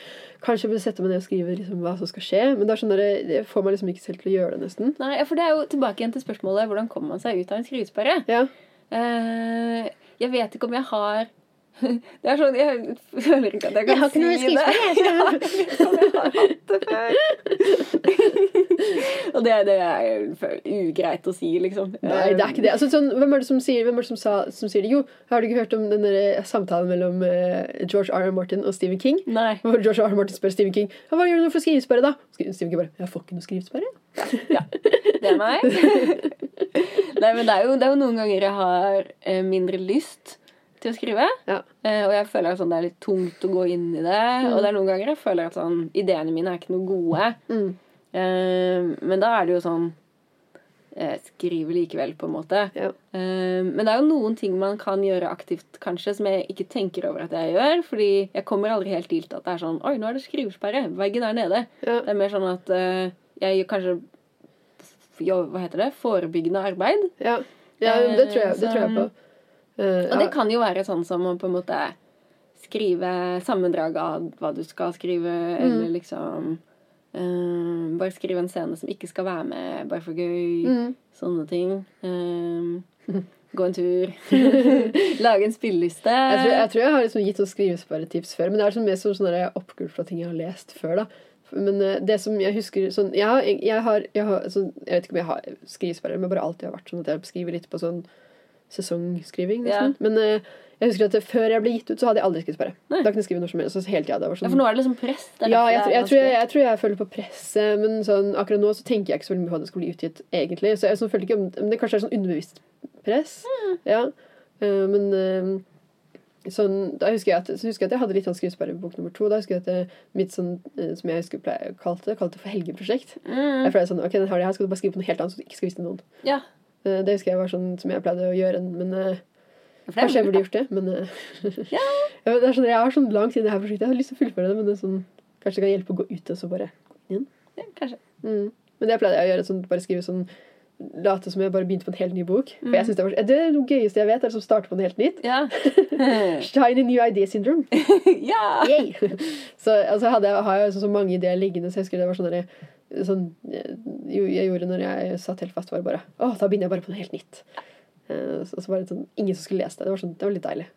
B: kanskje jeg burde sette meg ned og skrive liksom, hva som skal skje. Men det sånn der, det får meg liksom ikke selv til å gjøre det, nesten.
A: Nei, for det er jo tilbake igjen til spørsmålet hvordan kommer man seg ut av en skrivesperre?
B: Ja.
A: Uh, jeg vet ikke om jeg har Det er sånn, Jeg føler ikke at jeg kan
B: Jeg har ikke noe
A: si det. Jeg har ikke om jeg har hatt det før. Og det, det er ugreit å si, liksom.
B: Nei, det er ikke det. Altså, sånn, hvem er det som sier, hvem er det som, sa, som sier det? Jo, har du ikke hørt om den der samtalen mellom uh, George R. R. Martin og Stephen King?
A: Nei.
B: Hvor George R. R. Martin spør Stephen King hva gjør du for skrivesperre. da? Stephen King bare 'Jeg får ikke noe skrivesperre'.
A: Ja, det er meg. Nei, men det er, jo, det er jo noen ganger jeg har eh, mindre lyst til å skrive.
B: Ja.
A: Eh, og jeg føler at sånn, det er litt tungt å gå inn i det. Og det er noen ganger jeg føler at sånn, ideene mine er ikke noe gode.
B: Mm.
A: Eh, men da er det jo sånn Jeg skriver likevel, på en måte.
B: Ja.
A: Eh, men det er jo noen ting man kan gjøre aktivt, kanskje, som jeg ikke tenker over at jeg gjør. Fordi jeg kommer aldri helt til at det er sånn Oi, nå er det skrivesperre. Veggen er nede.
B: Ja.
A: Det er mer sånn at eh, jeg gjør kanskje jo, Hva heter det? Forebyggende arbeid.
B: Ja, ja det, tror jeg, det tror jeg på. Eh,
A: Og det kan jo være sånn som å på en måte skrive sammendrag av hva du skal skrive,
B: Mm.
A: eller liksom eh, Bare skrive en scene som ikke skal være med, bare for gøy.
B: Mm.
A: Sånne ting. Um, gå en tur. Lage en spilleliste.
B: Jeg tror, jeg tror jeg har liksom gitt noen skrivesperretips før, men det er sånn mer sånn sånne oppgulp fra ting jeg har lest før. da. Men det som jeg husker sånn, jeg, har, jeg, har, jeg, har, sånn, jeg vet ikke om jeg har skrivesperre, men bare alltid har vært sånn at jeg skriver litt på sånn sesongskriving. Nesten. Men uh, jeg husker at før jeg ble gitt ut, så hadde jeg aldri skrivesperre.
A: Nei.
B: Da kunne jeg skrive når som helst. Hele tiden, det var
A: Ja,
B: sånn,
A: for nå er det liksom press. Det
B: ja, jeg,
A: jeg,
B: tror- jeg, tror jeg, tror jeg føler på presset, men sånn, akkurat nå så tenker jeg ikke så mye på at det skal bli utgitt, egentlig. Så jeg sånn, føler ikke om, men det kanskje er sånn underbevisst press.
A: Mm.
B: Ja. Uh, men uh, sånn, da husker jeg at, så husker jeg at jeg hadde litt sånn skrivesperre på bok nummer to. Da husker jeg at det, mitt sånn, som jeg husker pleier, kalte det, kalte det for helgeprosjekt.
A: Mm.
B: Jeg føler sånn, ok, den her, her skal du bare skrive på noe helt annet så du ikke skal vise til noen.
A: Ja.
B: Eh, det husker jeg var sånn som jeg pleide å gjøre, men eh, kanskje jeg burde gjort det. Men eh,
A: Ja.
B: Det er sånn, jeg har sånn lang tid i det her prosjektet. Jeg har lyst til å fullføre det, men det er sånn, kanskje det kan hjelpe å gå ut og så bare
A: Ja, kanskje.
B: Mm. Men det pleide jeg å gjøre. Sånn, bare skrive sånn late som jeg bare begynte på en helt ny bok. For jeg synes Det var det er det gøyeste jeg vet, er å som starter på noe helt nytt.
A: Ja.
B: Shiny new idea syndrome.
A: ja.
B: Yay! så altså, hadde jeg, har jeg så, så mange ideer liggende, så jeg husker det var sånn der, sånn, eh, jeg gjorde når jeg satt helt fast, var bare Å, da begynner jeg bare på noe helt nytt. Eh, så, så var det sånn, ingen som skulle lese det. Det var, sånn, det var litt deilig.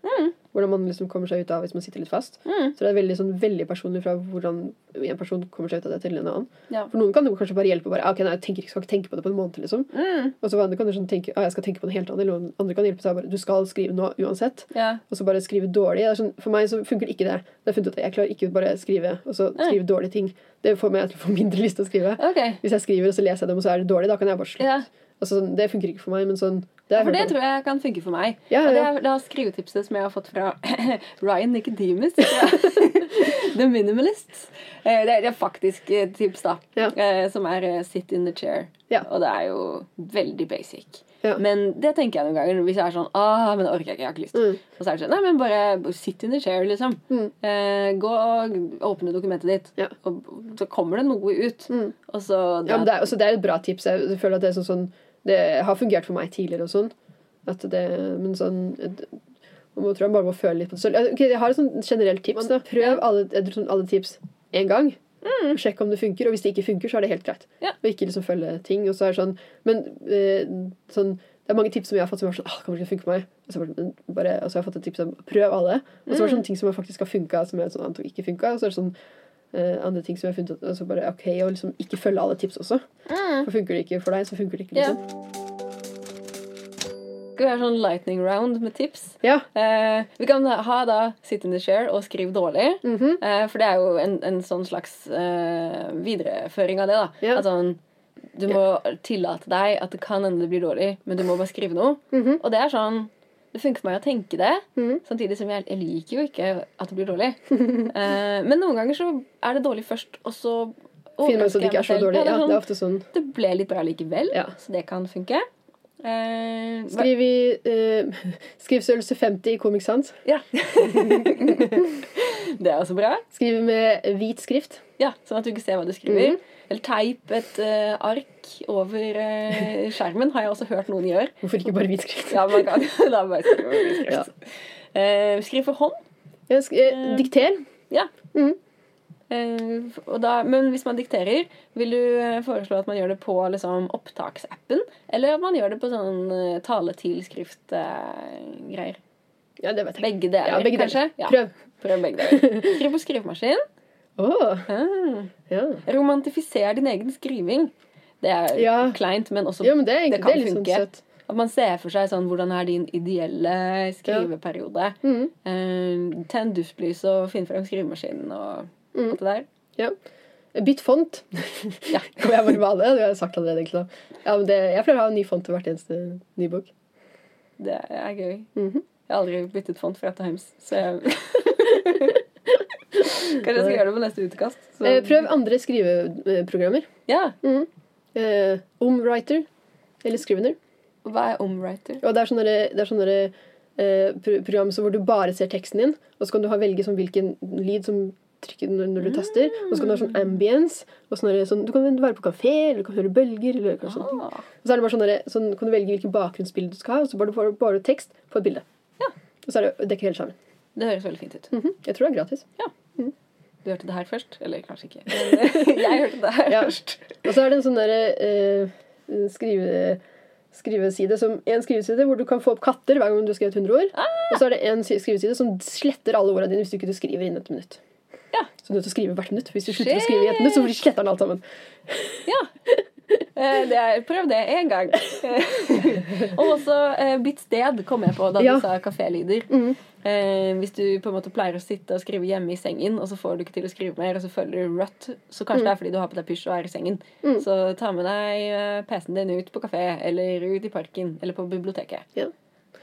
B: Hvordan man liksom kommer seg ut av hvis man sitter litt fast.
A: Mm.
B: Så det er veldig, sånn, veldig personlig fra hvordan en person kommer seg ut av det til en annen.
A: Ja.
B: For noen kan det kanskje bare hjelpe bare, «Ah, ok, nei, jeg tenker, skal ikke tenke på det på en måned. liksom.
A: Mm.
B: Og så andre kan du sånn tenke, ah, jeg skal tenke på noe helt annet. Eller andre kan hjelpe seg bare, du skal skrive noe uansett.
A: ja.
B: Og så bare skrive dårlig. Det sånn, for meg så funker det ikke det. Det funnet ut at Jeg klarer ikke bare skrive og så
A: skrive
B: skrive dårlige ting. Det får meg til å få mindre lyst til å skrive.
A: Okay.
B: Hvis jeg skriver og så leser jeg dem, og så er det dårlig, da kan jeg bare slutte.
A: Ja.
B: Altså, sånn, det funker ikke for meg, men sånn det
A: For det
B: om.
A: tror jeg kan funke for meg.
B: Ja,
A: Og det er det er skrivetipset som jeg har fått fra Ryan Nicodemus. The Minimalist. Eh, Det er, faktisk tips, da.
B: Ja.
A: eh, Som er eh, sit in the chair.
B: Ja.
A: Og det er jo veldig basic.
B: Ja.
A: Men det tenker jeg noen ganger hvis jeg er sånn ah, men orker jeg ikke, jeg har ikke lyst.
B: Mm.
A: Og så er det sånn Nei, men bare sit in the chair, liksom.
B: Mm.
A: Eh, gå og åpne dokumentet ditt.
B: Ja.
A: Og så kommer det noe ut.
B: Mm.
A: Og så
B: Ja, men det er, også, det er et bra tips. Jeg føler at det er sånn, sånn Det har fungert for meg tidligere og sånn. At det, men sånn Man må, tror jeg bare må føle litt på det selv. Okay, jeg har et sånn generelt tips. da. Prøv alle, sånn alle tips én gang. Og Sjekk om det funker. Og hvis det ikke funker, så er det helt greit.
A: Ja.
B: Og ikke liksom følge ting. Og så er det sånn Men eh, sånn det er mange tips som jeg har fått som er sånn ah, kommer ikke funke for meg. Og så, bare, bare, og så har jeg fått et tips om prøv alle. Og så var det sånne ting som faktisk har funka, som jeg sånn, antok ikke funka. Og så er det sånn eh, andre ting som jeg har funnet ut Og bare ok, Og liksom ikke følge alle tips også.
A: Mm.
B: For funker det ikke for deg, så funker det ikke. liksom. Yeah.
A: Skal vi ha sånn lightning round med tips?
B: Ja.
A: Uh, vi kan ha da sit in the chair og skriv dårlig.
B: Mm
A: -hmm. uh, for det er jo en, en sånn slags videreføring av det. da
B: Yeah.
A: At sånn, Du må tillate deg at det kan hende det blir dårlig, men du må bare skrive noe.
B: Mhm.
A: Og det er sånn Det funker for meg å tenke det,
B: mm.
A: samtidig som jeg, jeg liker jo ikke at det blir dårlig. uh, men noen ganger så er det dårlig først, og så
B: Finner man ut at det ikke er så dårlig.
A: Ja, det, er
B: ofte sånn.
A: det ble litt bra likevel,
B: Ja.
A: så det kan funke. Uh,
B: Skriv i uh, skrivstørrelse 50 i Comic Sans.
A: Ja. det er også bra.
B: Skriv med hvit skrift.
A: Ja, Sånn at du ikke ser hva du skriver.
B: Mhm.
A: Eller teip et uh, ark over uh, skjermen, har jeg også hørt noen gjøre.
B: Hvorfor ikke bare hvitskrift?
A: Ja, man kan da bare skrive skrift. Eh, skriv for hånd.
B: Ja, sk dikter.
A: Ja. Mm. Da, men hvis man dikterer, vil du foreslå at man gjør det på liksom, opptaksappen? Eller at man gjør det på sånn uh, tale-til-skrift-greier?
B: Ja, det vet jeg.
A: begge deler,
B: Ja, begge
A: kanskje?
B: deler.
A: Ja,
B: Prøv.
A: prøv begge deler. Skriv på skrivemaskin.
B: Åh,
A: Ah.
B: ja.
A: Romantifiser din egen skriving. Det er
B: Ja.
A: kleint, men også
B: ja, men det
A: Det kan
B: det sånn
A: funke.
B: søtt.
A: at man ser for seg sånn hvordan er din ideelle skriveperiode.
B: Mm.
A: Uh, Tenn duftlys og finn frem skrivemaskinen og
B: Mm.
A: alt det der.
B: Ja. Bytt font.
A: Ja.
B: Kan jeg bare med det? Har jeg sagt allerede. egentlig. Ja, men det, jeg pleier å ha en ny font til hvert eneste ny bok.
A: Det er gøy.
B: Mhm.
A: Jeg har aldri byttet font fra Times, så jeg Kanskje jeg skal gjøre det på neste utkast. Så...
B: Eh, prøv andre skriveprogrammer.
A: Ja.
B: Mhm. Uh, Omwriter eller Scrivener.
A: Hva er omwriter?
B: Og det er sånne, det er sånne uh, program så hvor du bare ser teksten din, og så kan du ha velge sånn hvilken lyd som trykker når, når du taster. Og så kan du ha sånn ambience. Og sånne, sånn, du kan være på kafé, eller du kan høre bølger. Eller kanskje sånne.
A: Ah.
B: Og så er det bare sånne, sånn kan du velge hvilken bakgrunnsbilde du skal ha, og så bare, bare, bare tekst på et bilde.
A: Ja.
B: Og så er det, dekker hele skjermen.
A: Det høres veldig fint ut.
B: Mhm. Jeg tror det er gratis.
A: Du hørte det her først? Eller kanskje ikke. Jeg hørte det her
B: Ja.
A: først.
B: Og så er det en sånn derre eh, skrive, skriveside som En skriveside hvor du kan få opp katter hver gang du har skrevet 100 ord.
A: Ah!
B: Og så er det en skriveside som sletter alle ordene dine hvis du ikke skriver innen et minutt.
A: Ja.
B: Så du er nødt til å skrive hvert minutt. Hvis du slutter å skrive i et minutt, så sletter den alt sammen.
A: Ja. Eh, Det prøv det én gang. og også eh, Bytt sted kom jeg på da
B: Ja.
A: du sa kafélyder.
B: Mm.
A: Eh, hvis du på en måte pleier å sitte og skrive hjemme i sengen, og så får du ikke til å skrive mer, og så føler du rødt, så kanskje det er fordi du har på deg pysj og er i sengen.
B: Mm.
A: Så ta med deg eh, PC-en din ut på kafé, eller ut i parken, eller på biblioteket.
B: Ja.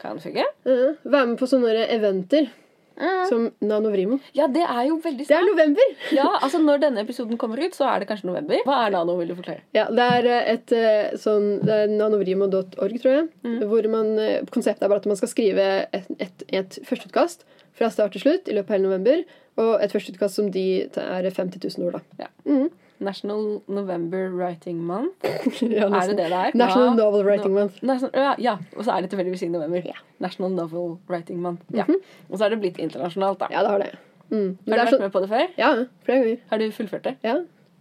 A: Kan funke.
B: Eh, Vær med på sånne der eventer som Nanovrimo.
A: Ja, det er jo veldig snart.
B: Det er november!
A: Ja, altså Når denne episoden kommer ut, så er det kanskje november. Hva er nano, vil du forklare?
B: Ja, det er eh, et eh, sånn Det er nanovrimo.org, tror jeg.
A: Mm.
B: Hvor man eh, Konseptet er bare at man skal skrive et, et, et førsteutkast fra start til slutt i løpet av hele november. Og et førsteutkast som de er 50 000 ord, da.
A: Ja.
B: Mhm.
A: National November Writing Month.
B: ja,
A: Er det det det er?
B: National
A: Ja.
B: Novel Writing
A: No-
B: Month.
A: National, ja, ja, og så er det tilfeldigvis i november.
B: Mhm.
A: National Novel Writing Month. Ja. Og så er det blitt internasjonalt, da.
B: Ja, det har det. Mm.
A: Har du vært
B: så...
A: med på det før?
B: ja, flere ganger.
A: Har du fullført det?
B: Ja.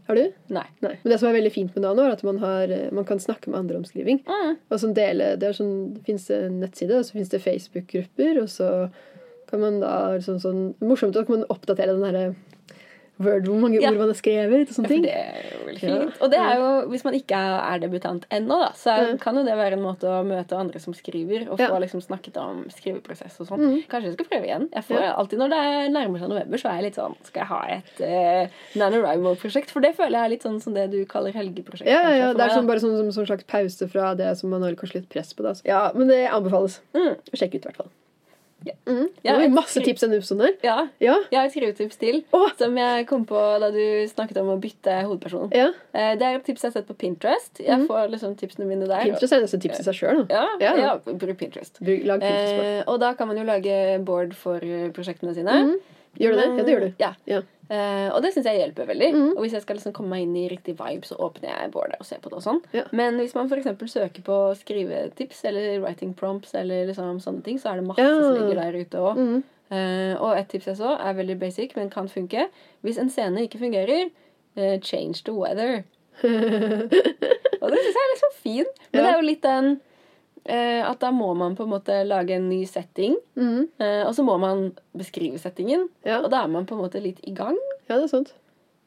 B: Har du?
A: Nei.
B: Nei. Men det som er veldig fint med Nano, er at man, har, eh, man kan snakke med andre om skriving.
A: Mm.
B: Og sånn dele, Det, sånn, det fins en nettside, og så fins det Facebook-grupper, og så kan man da sånn, sånn Morsomt at man oppdatere den herre Word, hvor mange
A: Ja.
B: ord man har skrevet, og
A: Ja,
B: sånne
A: for
B: Ja,
A: det er jo veldig
B: Ja.
A: fint. Og det er jo, hvis man ikke er debutant ennå, da, så
B: Ja.
A: kan jo det være en måte å møte andre som skriver, og få
B: Ja. Mm.
A: liksom snakket om skriveprosess og sånn. Kanskje jeg skal prøve igjen. Jeg får
B: Ja.
A: Alltid når det er nærmer seg november, så er jeg litt sånn Skal jeg ha et uh, NaNoWriMo-prosjekt? For det føler jeg er litt sånn som det du kaller helgeprosjekt.
B: Ja, ja,
A: kanskje,
B: ja, Det er sånn, bare sånn, som, som slags pause fra det som man har kanskje litt press på. Da. Ja, Men det anbefales.
A: Mm.
B: Sjekk ut, i hvert fall.
A: Ja.
B: Mm.
A: Ja,
B: det var masse tips denne episoden her.
A: Ja,
B: Ja.
A: jeg har et skrivetips til
B: Åh!
A: som jeg kom på da du snakket om å bytte hovedperson.
B: ja.
A: Eh, Det er et tips jeg har sett på Pinterest. Jeg får liksom tipsene mine der.
B: Pinterest er nesten tips i seg sjøl.
A: Ja,
B: Ja.
A: ja. bruk Pinterest.
B: Lag Pinterest.
A: Eh, og da kan man jo lage board for eh, prosjektene sine.
B: Gjør du det? Ja, det gjør du.
A: Ja. Eh, og det syns jeg hjelper veldig.
B: Mm.
A: Og hvis jeg skal liksom komme meg inn i riktig vibe, så åpner jeg boardet og ser på det. og sånn.
B: Ja.
A: Men hvis man f.eks. søker på skrivetips eller writing prompts, eller liksom sånne ting, så er det masse
B: Ja.
A: som ligger der ute òg.
B: Mhm.
A: og et tips jeg så, er veldig basic, men kan funke. Hvis en scene ikke fungerer, uh, change the weather. Og det syns jeg er så fin. Men
B: Ja.
A: det er jo litt den at da må man på en måte lage en ny setting.
B: Mm.
A: eh, og så må man beskrive settingen.
B: Ja.
A: Og da er man på en måte litt i gang.
B: ja, det er sant.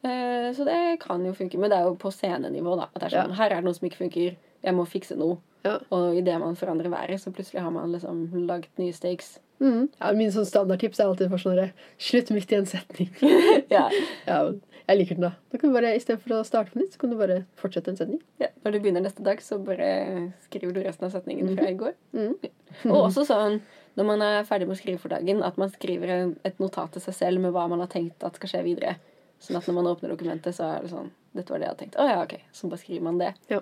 A: Eh, så det kan jo funke. Men det er jo på scenenivå, da. At det er sånn,
B: Ja.
A: Her er det noe som ikke funker. Jeg må fikse noe.
B: Ja.
A: Og idet man forandrer været, så plutselig har man liksom lagd nye stakes.
B: Mm. Ja, Min sånn standardtips er alltid for sånn Slutt midt i en setning.
A: ja.
B: ja, men jeg liker den, da. Da kan du bare, Istedenfor å starte på nytt, så kan du bare fortsette en setning.
A: Ja, når du begynner neste dag, så bare skriver du resten av setningen fra i går.
B: Mhm.
A: Og også sånn når man er ferdig med å skrive for dagen, at man skriver et notat til seg selv med hva man har tenkt at skal skje videre. Sånn at når man åpner dokumentet, så er det sånn Dette var det jeg hadde tenkt. Å ja, ok. Så bare skriver man det.
B: Ja.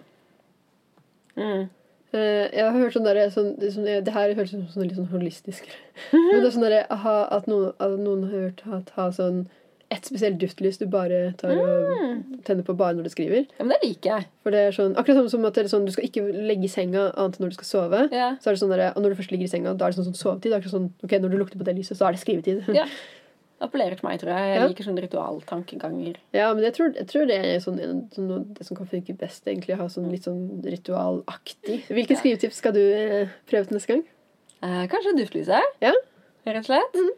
A: Mm.
B: Eh, jeg har hørt sånn derre sånn, det, sånn, det her høres ut som sånn litt sånn holistisk Men det er sånn derre at, noen- at noen har hørt at ha sånn ett spesielt duftlys du bare tar og tenner på bare når du skriver.
A: Ja, men det liker jeg.
B: For det er sånn, akkurat sånn som at det er sånn, du skal ikke legge i senga annet enn når du skal sove.
A: Ja.
B: Så er det sånn der, og når du først ligger i senga, da er det sånn, sånn sovetid. Det akkurat sånn, ok, Når du lukter på det lyset, så er det skrivetid.
A: Ja. Appellerer til meg, tror jeg. Jeg
B: Ja.
A: liker sånne ritualtankeganger.
B: Ja, men jeg tror, jeg tror det er sånn, sånn, det som kan funke best, egentlig. Å Ha sånn litt sånn ritualaktig. Hvilke
A: Ja.
B: skrivetips skal du eh, prøve til neste gang?
A: Eh, kanskje duftlyset,
B: Ja.
A: rett og slett.
B: Mhm.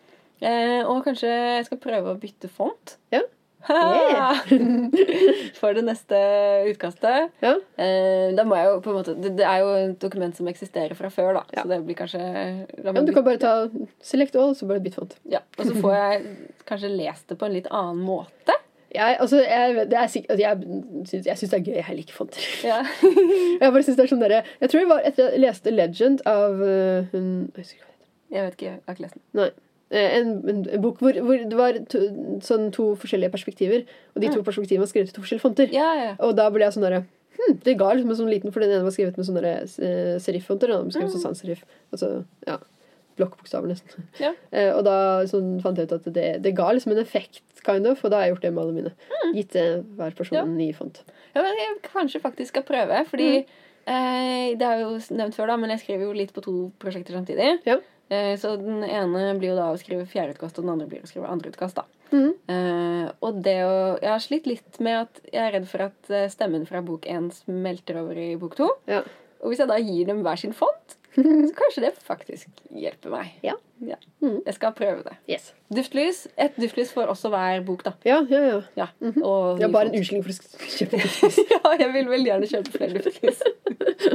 A: Eh, og kanskje jeg skal prøve å bytte font.
B: Ja.
A: For det neste utkastet.
B: Ja.
A: Eh, da må jeg jo på en måte Det, det er jo et dokument som eksisterer fra før, da.
B: Ja.
A: Så det blir kanskje
B: ja, du kan bare ta select all, så bare bytt font.
A: ja. Og så får jeg kanskje lest det på en litt annen måte.
B: Jeg, altså, jeg, det er sikkert, altså, jeg, syns, jeg syns det er gøy. Jeg liker fonter.
A: Ja.
B: Jeg bare synes det er sånn derre Jeg tror det var etter jeg leste Legend av uh, hun. Jeg
A: vet ikke, jeg har ikke lest den.
B: Nei. Eh, En, en, en bok hvor, hvor det var to, sånn to forskjellige perspektiver, og de to perspektivene var skrevet i to forskjellige fonter.
A: Ja, ja.
B: Og da ble jeg sånn derre hm, Det ga liksom en sånn liten For den ene var skrevet med sånne eh, seriffonter, og den andre var skrevet som sans serif. Altså, ja. Blokkbokstaver, nesten.
A: Ja.
B: Eh, og da sånn, fant jeg ut at det, det ga liksom en effekt, kind of, og da har jeg gjort det med alle mine. Gitt eh, hver person
A: Ja.
B: en ny font.
A: Ja, men jeg kanskje faktisk skal prøve, fordi eh, Det har jeg jo nevnt før, da, men jeg skriver jo litt på to prosjekter samtidig.
B: Ja.
A: Eh, så den ene blir jo da å skrive fjerde utkast, og den andre blir å skrive andreutkast. da.
B: Mm.
A: Uh, og det å Jeg har slitt litt med at jeg er redd for at eh, stemmen fra bok én smelter over i bok to.
B: Ja.
A: Og hvis jeg da gir dem hver sin font, så kanskje det faktisk hjelper meg.
B: Ja.
A: Ja.
B: Mm.
A: Jeg skal prøve det.
B: Yes.
A: Duftlys. Et duftlys for også hver bok, da.
B: Ja, ja, ja.
A: Ja, og
B: Ja,
A: ny
B: bare en unnskyldning for å kjøpe duftlys.
A: ja, jeg vil veldig gjerne kjøpe flere duftlys.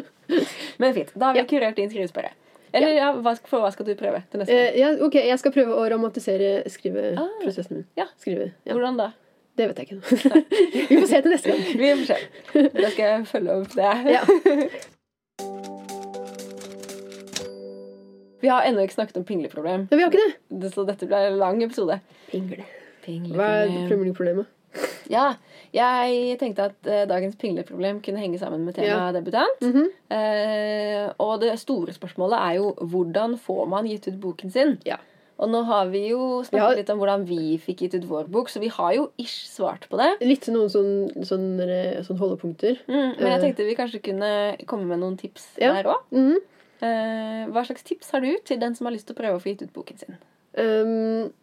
A: Men fint. Da har vi
B: Ja.
A: kurert din skrivesperre. Eller ja, hva, for hva skal du prøve til neste?
B: gang? ja, ok, jeg skal prøve å romantisere skriveprosessen min.
A: ja.
B: Skrive, ja.
A: Hvordan da?
B: Det vet jeg ikke. Vi får se til neste gang.
A: Vi får se. Da skal jeg følge opp det.
B: Ja.
A: Vi har ennå ikke snakket om pingleproblem,
B: Ja, vi har ikke det.
A: Det- så dette blir en lang episode.
B: Pingle. Hva er
A: Pingleproblem. Ja, jeg tenkte at uh, dagens pingleproblem kunne henge sammen med temaet debutant.
B: Mm
A: -hmm. uh, og det store spørsmålet er jo hvordan får man gitt ut boken sin?
B: Ja.
A: Og nå har vi jo snakket
B: Ja.
A: litt om hvordan vi fikk gitt ut vår bok, så vi har jo ish svart på det.
B: Litt noen sånn, sånn, eh, sånn holdepunkter.
A: Mm, men jeg tenkte vi kanskje kunne komme med noen tips
B: Ja.
A: der òg.
B: Mhm.
A: hva slags tips har du til den som har lyst til å prøve å få gitt ut boken sin?
B: Um,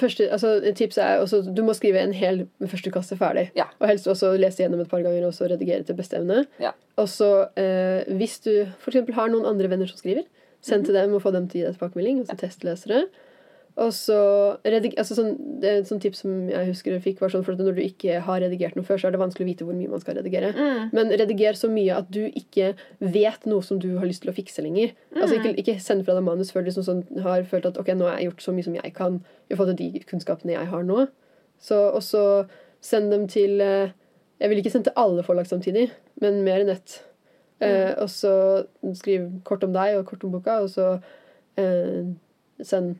B: første, altså, tipset tips er også Du må skrive en hel førsteutkast ferdig.
A: Ja.
B: Og helst også lese gjennom et par ganger og så redigere til beste evne.
A: Ja.
B: Og så, eh, hvis du f.eks. har noen andre venner som skriver, send til dem og få dem til å gi deg tilbakemelding. Altså testlesere. Og så altså sånn, det et sånt tips som jeg husker jeg fikk, var sånn for at når du ikke har redigert noe før, så er det vanskelig å vite hvor mye man skal redigere. Men rediger så mye at du ikke vet noe som du har lyst til å fikse lenger. Altså Ikke, ikke send fra deg manus før du liksom sånn, har følt at ok, nå har jeg gjort så mye som jeg kan i forhold til de kunnskapene jeg har nå. Så, og så send dem til eh, Jeg vil ikke sende til alle forlag samtidig, men mer enn ett. Eh, og så skriv kort om deg og kort om boka, og så eh, send,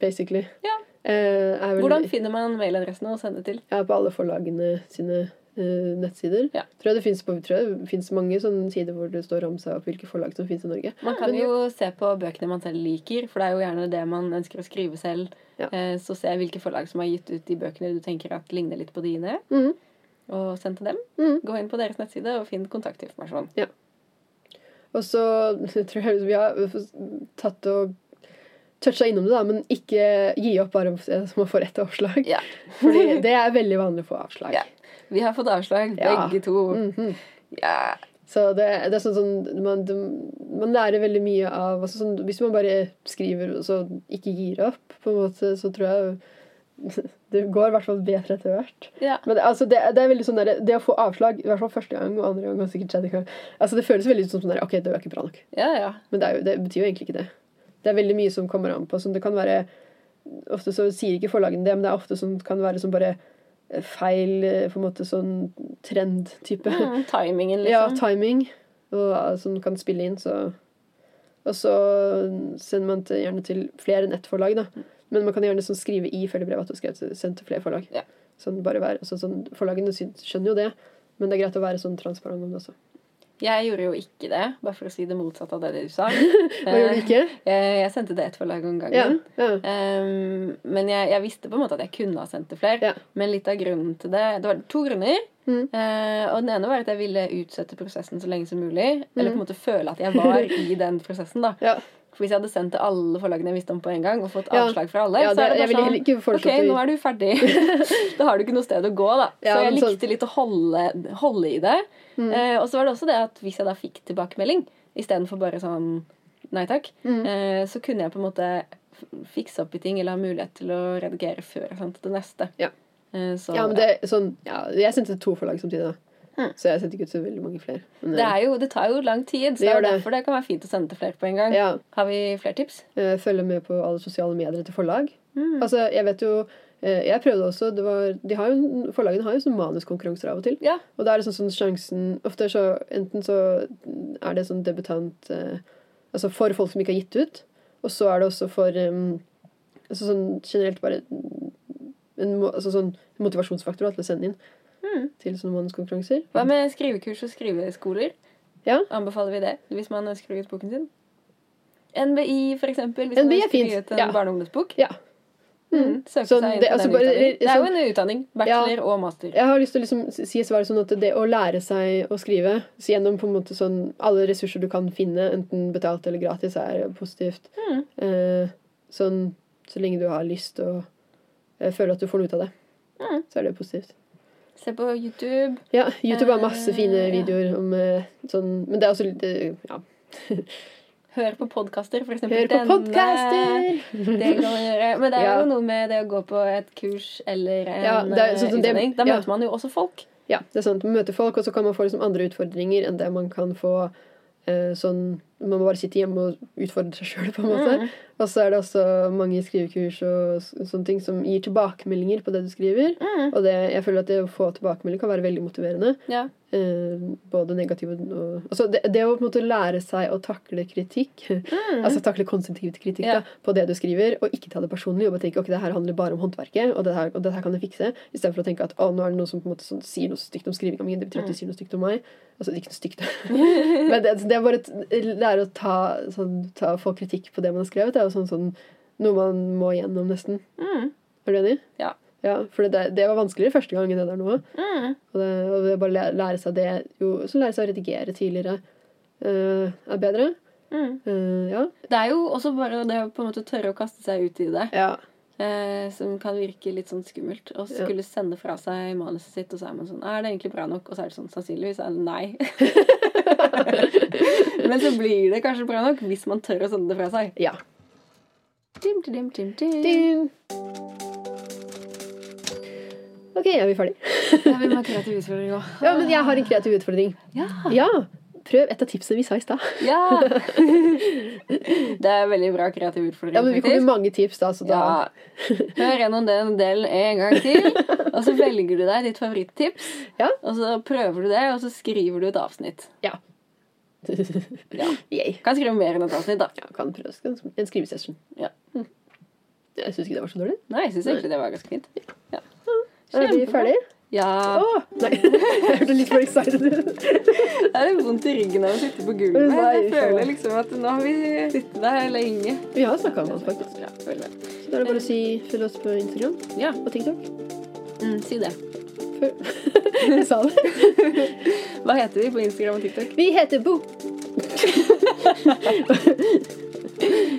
B: basically.
A: Ja.
B: Eh,
A: Hvordan finner man mailadressene å sende til?
B: ja, på alle forlagene sine eh, nettsider.
A: Ja.
B: Tror jeg det finnes, på, tror jeg det finnes mange sånne sider hvor det står om opp hvilke forlag som finnes i Norge.
A: Man kan
B: Men-
A: jo se på bøkene man selv liker, for det er jo gjerne det man ønsker å skrive selv.
B: Ja.
A: Eh, Så se hvilke forlag som har gitt ut de bøkene du tenker at ligner litt på dine,
B: mm.
A: og send til dem.
B: Mm.
A: Gå inn på deres nettside og finn kontaktinformasjon.
B: Og så tror jeg vi har tatt og toucha innom det, da, men ikke gi opp bare som å få rett avslag.
A: Ja.
B: Fordi det er veldig vanlig å få avslag.
A: Ja. Vi har fått avslag,
B: Ja.
A: begge to.
B: -hmm.
A: Ja.
B: Så det, det er sånn, sånn man, man lærer veldig mye av altså sånn, Hvis man bare skriver og så ikke gir opp, på en måte, så tror jeg det går i hvert fall bedre etter hvert.
A: ja.
B: Men det, altså, det, det er veldig sånn der, det å få avslag, i hvert fall første gang og andre gang og sikkert tredje gang altså, Det føles veldig som sånn der, OK, det var ikke bra nok.
A: Ja, ja.
B: Men det, jo, det betyr jo egentlig ikke det. Det er veldig mye som kommer an på. Sånn, det kan være Ofte så sier ikke forlagene det, men det er ofte som kan være som bare eh, feil eh, på en måte sånn trend-type.
A: Mm, timingen,
B: Ja,
A: liksom.
B: timing. Og, uh, som kan spille inn, så Og så sender man til, gjerne til flere enn ett forlag, da. Men man kan gjerne sånn skrive i følgebrevet at du har skrevet til- sendt til flere forlag.
A: Ja.
B: Sånn bare være, altså, sånn, forlagene skjønner jo det, men det er greit å være sånn transparent om det også.
A: Jeg gjorde jo ikke det, bare for å si det motsatte av det du sa.
B: Hva gjorde du ikke?
A: Jeg, jeg sendte det ett forlag om gangen.
B: ja.
A: Ehm, men jeg, jeg visste på en måte at jeg kunne ha sendt det flere.
B: Ja.
A: Men litt av grunnen til det Det var to grunner.
B: Mm.
A: Uh, og den ene var at jeg ville utsette prosessen så lenge som mulig. Eller på en måte føle at jeg var i den prosessen. da
B: Mm. Ja.
A: Hvis jeg hadde sendt til alle forlagene jeg visste om på en gang, og fått avslag fra alle,
B: Ja,
A: så er
B: det-
A: det bare sånn Ok, nå er du ferdig. da har du ikke noe sted å gå, da.
B: Ja,
A: så jeg
B: likte sånn-
A: litt å holde, holde i det.
B: Mm.
A: Eh, og så var det også det at hvis jeg da fikk tilbakemelding istedenfor bare sånn nei takk,
B: Mm.
A: eh, så kunne jeg på en måte fikse opp i ting eller ha mulighet til å redigere før jeg sendte det neste.
B: Ja.
A: Eh, så
B: ja, men det sånn Ja, jeg sendte to forlag samtidig, da.
A: Mm.
B: Så jeg sendte ikke ut så veldig mange flere. Men,
A: det, er jo, det tar jo lang tid, så
B: Det
A: er
B: det.
A: derfor det kan være fint å sende til flere på en gang.
B: ja,
A: Har vi flere tips?
B: eh, følge med på alle sosiale medier til forlag.
A: Mm.
B: Altså, jeg vet jo eh, Jeg prøvde også det var, de har jo, Forlagene har jo sånn manuskonkurranser av og til.
A: Ja.
B: Og da er det sånn, sånn sjansen Ofte så Enten så er det sånn debutant eh, Altså for folk som ikke har gitt ut. Og så er det også for um, altså sånn generelt bare en altså sånn motivasjonsfaktor da, til å sende inn
A: Mm.
B: til sånne månedskonkurranser.
A: Hva med skrivekurs og skriveskoler?
B: Ja.
A: Anbefaler vi det hvis man ønsker å ut boken sin? NBI, for eksempel. Hvis
B: NBI
A: man
B: er
A: ønsker å ut en
B: ja.
A: barne- og ungdomsbok.
B: Ja.
A: Mm. Søke
B: Sånn,
A: seg inn
B: det-
A: på
B: altså
A: den
B: bare-.
A: Det er jo
B: sånn-
A: en utdanning. Bachelor og master.
B: Jeg har lyst til å liksom si svaret sånn at det å lære seg å skrive så gjennom på en måte sånn alle ressurser du kan finne, enten betalt eller gratis, er positivt.
A: Mm.
B: Eh, sånn så lenge du har lyst og eh, føler at du får noe ut av det,
A: Mm.
B: så er det positivt.
A: Se på YouTube.
B: Ja, YouTube har masse
A: Eh,
B: fine
A: ja.
B: videoer om eh, sånn Men det er også litt eh, Ja.
A: Hør på podkaster, for eksempel
B: Hør på podkaster!
A: Det kan man gjøre. Men det er
B: Ja.
A: jo noe med det å gå på et kurs eller en
B: Ja, er- sånn, sånn det-.
A: Da
B: ja.
A: møter man jo også folk.
B: Ja, det er sant. Man møter folk, og så kan man få liksom andre utfordringer enn det man kan få eh, sånn Man må bare sitte hjemme og utfordre seg sjøl, på en måte.
A: Mm.
B: Og så er det også mange skrivekurs og sånne ting som gir tilbakemeldinger på det du skriver.
A: Mm.
B: Og det, jeg føler at det å få tilbakemelding kan være veldig motiverende.
A: Ja.
B: Eh, både negativ og altså det, det å på en måte lære seg å takle kritikk,
A: Mm.
B: altså takle konstruktiv kritikk
A: Ja.
B: da, på det du skriver, og ikke ta det personlig, og bare tenke ok, det her handler bare om håndverket, og det her, og det her kan jeg fikse, istedenfor å tenke at å, nå er det noen som på en måte sånn, sier noe stygt om skrivinga mi, det betyr at de sier noe stygt om meg. Altså ikke noe stygt, men det, det er bare å lære å ta, sånn, ta, få kritikk på det man har skrevet. Det er jo sånn, sånn noe man må gjennom, nesten.
A: Mm.
B: Er du enig?
A: Ja.
B: Ja, For det, det var vanskeligere første gang enn det der nå.
A: Mm.
B: Og det, og det bare lære seg det jo, Så lære seg å redigere tidligere uh, er bedre.
A: Mm.
B: Uh, ja.
A: Det er jo også bare det å på en måte tørre å kaste seg ut i det,
B: ja.
A: eh, som kan virke litt sånn skummelt. Å skulle sende fra seg manuset sitt, og så er man sånn Er det egentlig bra nok? Og så er det sånn sannsynligvis er det nei. Men så blir det kanskje bra nok hvis man tør å sende det fra seg.
B: ja.
A: Dim, dim, dim, dim.
B: OK, er vi ferdig?
A: Ja, vi må ha kreativ utfordring òg.
B: Ja, men jeg har en kreativ utfordring.
A: Ja.
B: Ja, Prøv et av tipsene vi sa i stad.
A: ja. Det er veldig bra kreativ utfordring.
B: Ja, men vi kom med mange tips, da. Så da
A: Ja. Hør gjennom den delen en gang til, og så velger du deg ditt favorittips.
B: Ja.
A: Og så prøver du det, og så skriver du et avsnitt.
B: Ja.
A: Ja. Kan skrive mer enn et avsnitt, da.
B: Ja, kan prøve en skrivesession.
A: Ja.
B: Jeg syns ikke det var så dårlig.
A: Nei, jeg syns egentlig det var ganske fint. Ja.
B: Er vi ferdige?
A: Ja.
B: Oh, nei, jeg hørte litt for excited ut.
A: Det er vondt i ryggen av å sitte på gulvet. Jeg føler liksom at nå har vi sittet der lenge.
B: Vi har snakka om oss, faktisk.
A: Ja.
B: Så da er det bare å si følg oss på Instagram
A: ja.
B: og TikTok.
A: Mm, si det.
B: Jeg sa det.
A: Hva heter vi på Instagram og TikTok?
B: Vi heter Bo...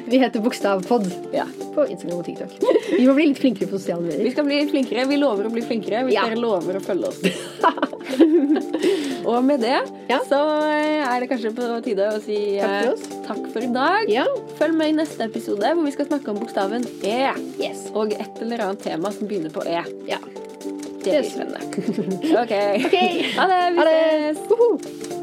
B: Vi heter Bokstavpod
A: Ja.
B: på Instagram og TikTok. Vi må bli litt flinkere på sosiale
A: Vi skal bli flinkere. Vi lover å bli flinkere hvis
B: Ja.
A: dere lover å følge oss. og med det
B: Ja.
A: så er det kanskje på tide å si
B: Takk for
A: eh,
B: oss.
A: takk for i dag.
B: Ja.
A: Følg med i neste episode hvor vi skal snakke om bokstaven E.
B: Yes.
A: Og et eller annet tema som begynner på E.
B: Ja.
A: Det blir spennende. OK.
B: okay.
A: Ha det. Vi ses.